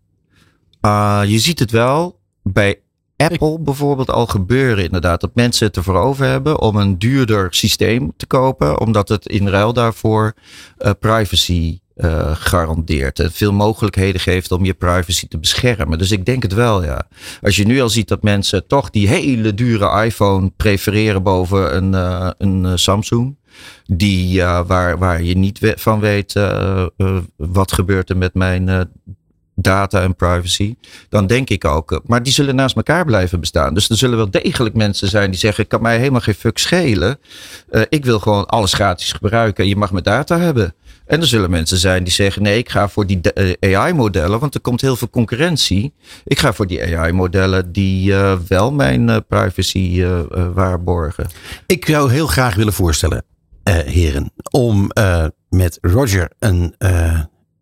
Uh, je ziet het wel bij Apple bijvoorbeeld al gebeuren inderdaad. Dat mensen het ervoor over hebben om een duurder systeem te kopen. Omdat het in ruil daarvoor uh, privacy uh, garandeert. En veel mogelijkheden geeft om je privacy te beschermen. Dus ik denk het wel, ja. Als je nu al ziet dat mensen toch die hele dure iPhone prefereren boven een, uh, een Samsung die, uh, waar, waar je niet van weet wat gebeurt er met mijn data en privacy. Dan denk ik ook, maar die zullen naast elkaar blijven bestaan. Dus er zullen wel degelijk mensen zijn die zeggen, kan mij helemaal geen fuck schelen. ik wil gewoon alles gratis gebruiken en je mag mijn data hebben. En er zullen mensen zijn die zeggen: nee, ik ga voor die AI-modellen, want er komt heel veel concurrentie. Ik ga voor die AI-modellen die uh, wel mijn uh, privacy waarborgen. Ik zou heel graag willen voorstellen heren, om met Roger een,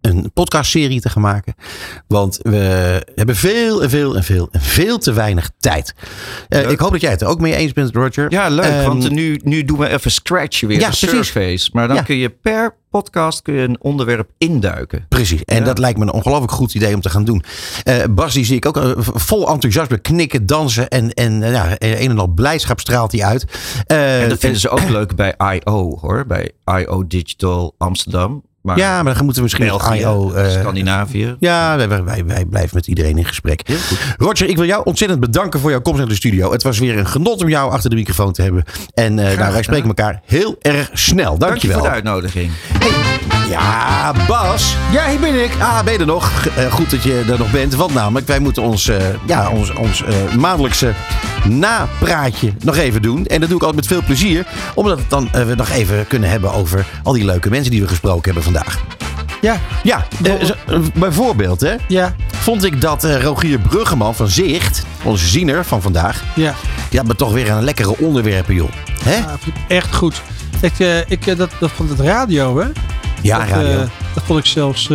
een podcastserie te gaan maken. Want we hebben veel en veel en veel en veel te weinig tijd. ik hoop dat jij het er ook mee eens bent, Roger. Ja, leuk. Um, want nu, nu doen we even scratch weer. Ja, de surface. Maar dan ja. kun je per podcast kun je een onderwerp induiken. Precies. En ja. dat lijkt me een ongelooflijk goed idee om te gaan doen. Uh, Bas, die zie ik ook uh, vol enthousiasme knikken, dansen en, en uh, ja, een en al blijdschap straalt hij uit. en dat vinden ze ook leuk bij I.O. hoor. Bij I.O. Digital Amsterdam. Maar ja, maar dan moeten we misschien België, IO. Uh, Scandinavië. Ja, wij, wij, wij, blijven met iedereen in gesprek. Roger, ik wil jou ontzettend bedanken voor jouw komst naar de studio. Het was weer een genot om jou achter de microfoon te hebben. En uh, nou, wij spreken elkaar heel erg snel. Dankjewel. Dank je voor de uitnodiging. Hey. Ja, Bas. Ja, hier ben ik. Ah, ben je er nog? Uh, goed dat je er nog bent. Want namelijk, wij moeten ons, ja, ons, ons maandelijkse napraatje nog even doen. En dat doe ik altijd met veel plezier. Omdat het dan, we nog even kunnen hebben over al die leuke mensen die we gesproken hebben vandaag. Ja. Ja, uh, bijvoorbeeld hè. Ja. Vond ik dat uh, Rogier Bruggeman van Zicht, onze ziener van vandaag. Ja. Die had me toch weer een lekkere onderwerpen joh. Hè? Ja, echt goed. Ik, ik, dat, dat van het radio hè. Ja, dat, radio. dat vond ik zelfs,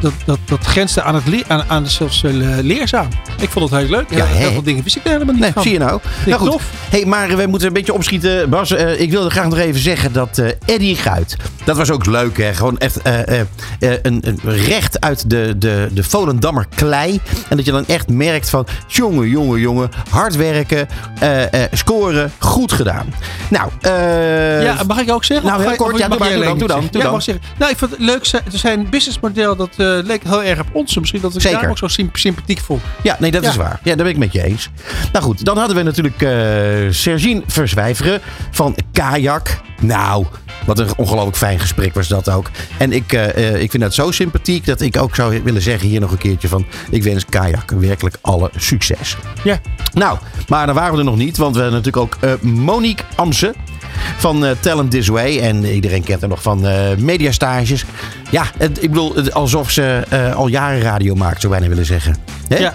dat, dat, dat, dat aan het, aan, aan zelfs leerzaam. Ik vond het heel leuk. Ja, heel veel dingen wist ik helemaal niet nee, van. Zie je nou. nou goed. Hey, maar we moeten een beetje opschieten. Bas, uh, ik wilde graag nog even zeggen dat uh, Eddie Guit, dat was ook leuk hè. Gewoon echt uh, een, een, recht uit de, de, de Volendammer klei. En dat je dan echt merkt van, jongen, jongen, jongen, hard werken, scoren, goed gedaan. Nou, ja, mag ik ook zeggen? Nou, heel kort, ja, doe, maar, doe dan, doe dan. Doe ja. Mag zeggen. Nou, ik vond het leuk, zijn businessmodel, dat leek heel erg op ons. Misschien dat ik Zeker. daar ook zo sympathiek vond. Ja, nee, dat ja. is waar. Ja, daar ben ik met je eens. Nou goed, dan hadden we natuurlijk uh, Sergine Verzwijveren van Kajak. Nou, wat een ongelooflijk fijn gesprek was dat ook. En ik, uh, ik vind dat zo sympathiek dat ik ook zou willen zeggen hier nog een keertje van... ik wens Kajak werkelijk alle succes. Ja. Nou, maar dan waren we er nog niet, want we hebben natuurlijk ook uh, Monique Amsen van uh, Talent This Way. En iedereen kent haar nog van uh, mediastages. Ja, ik bedoel, alsof ze uh, al jaren radio maakt, zou bijna willen zeggen. Hè? Ja.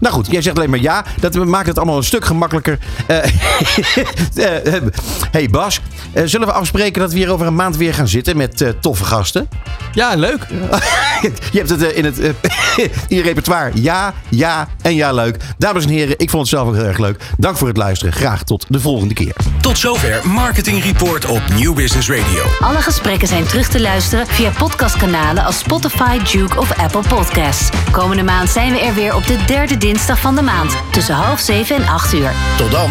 Nou goed, jij zegt alleen maar ja. Dat maakt het allemaal een stuk gemakkelijker. Uh, hey Bas, uh, zullen we afspreken dat we hier over een maand weer gaan zitten met uh, toffe gasten? Ja, leuk. je hebt het in het in je repertoire. Ja, ja en ja leuk. Dames en heren, ik vond het zelf ook heel erg leuk. Dank voor het luisteren. Graag tot de volgende keer. Tot zover Marketing Report op New Business Radio. Alle gesprekken zijn terug te luisteren via podcastkanalen als Spotify, Duke of Apple Podcasts. Komende maand zijn we er weer op de derde dinsdag van de maand tussen half zeven en acht uur. Tot dan.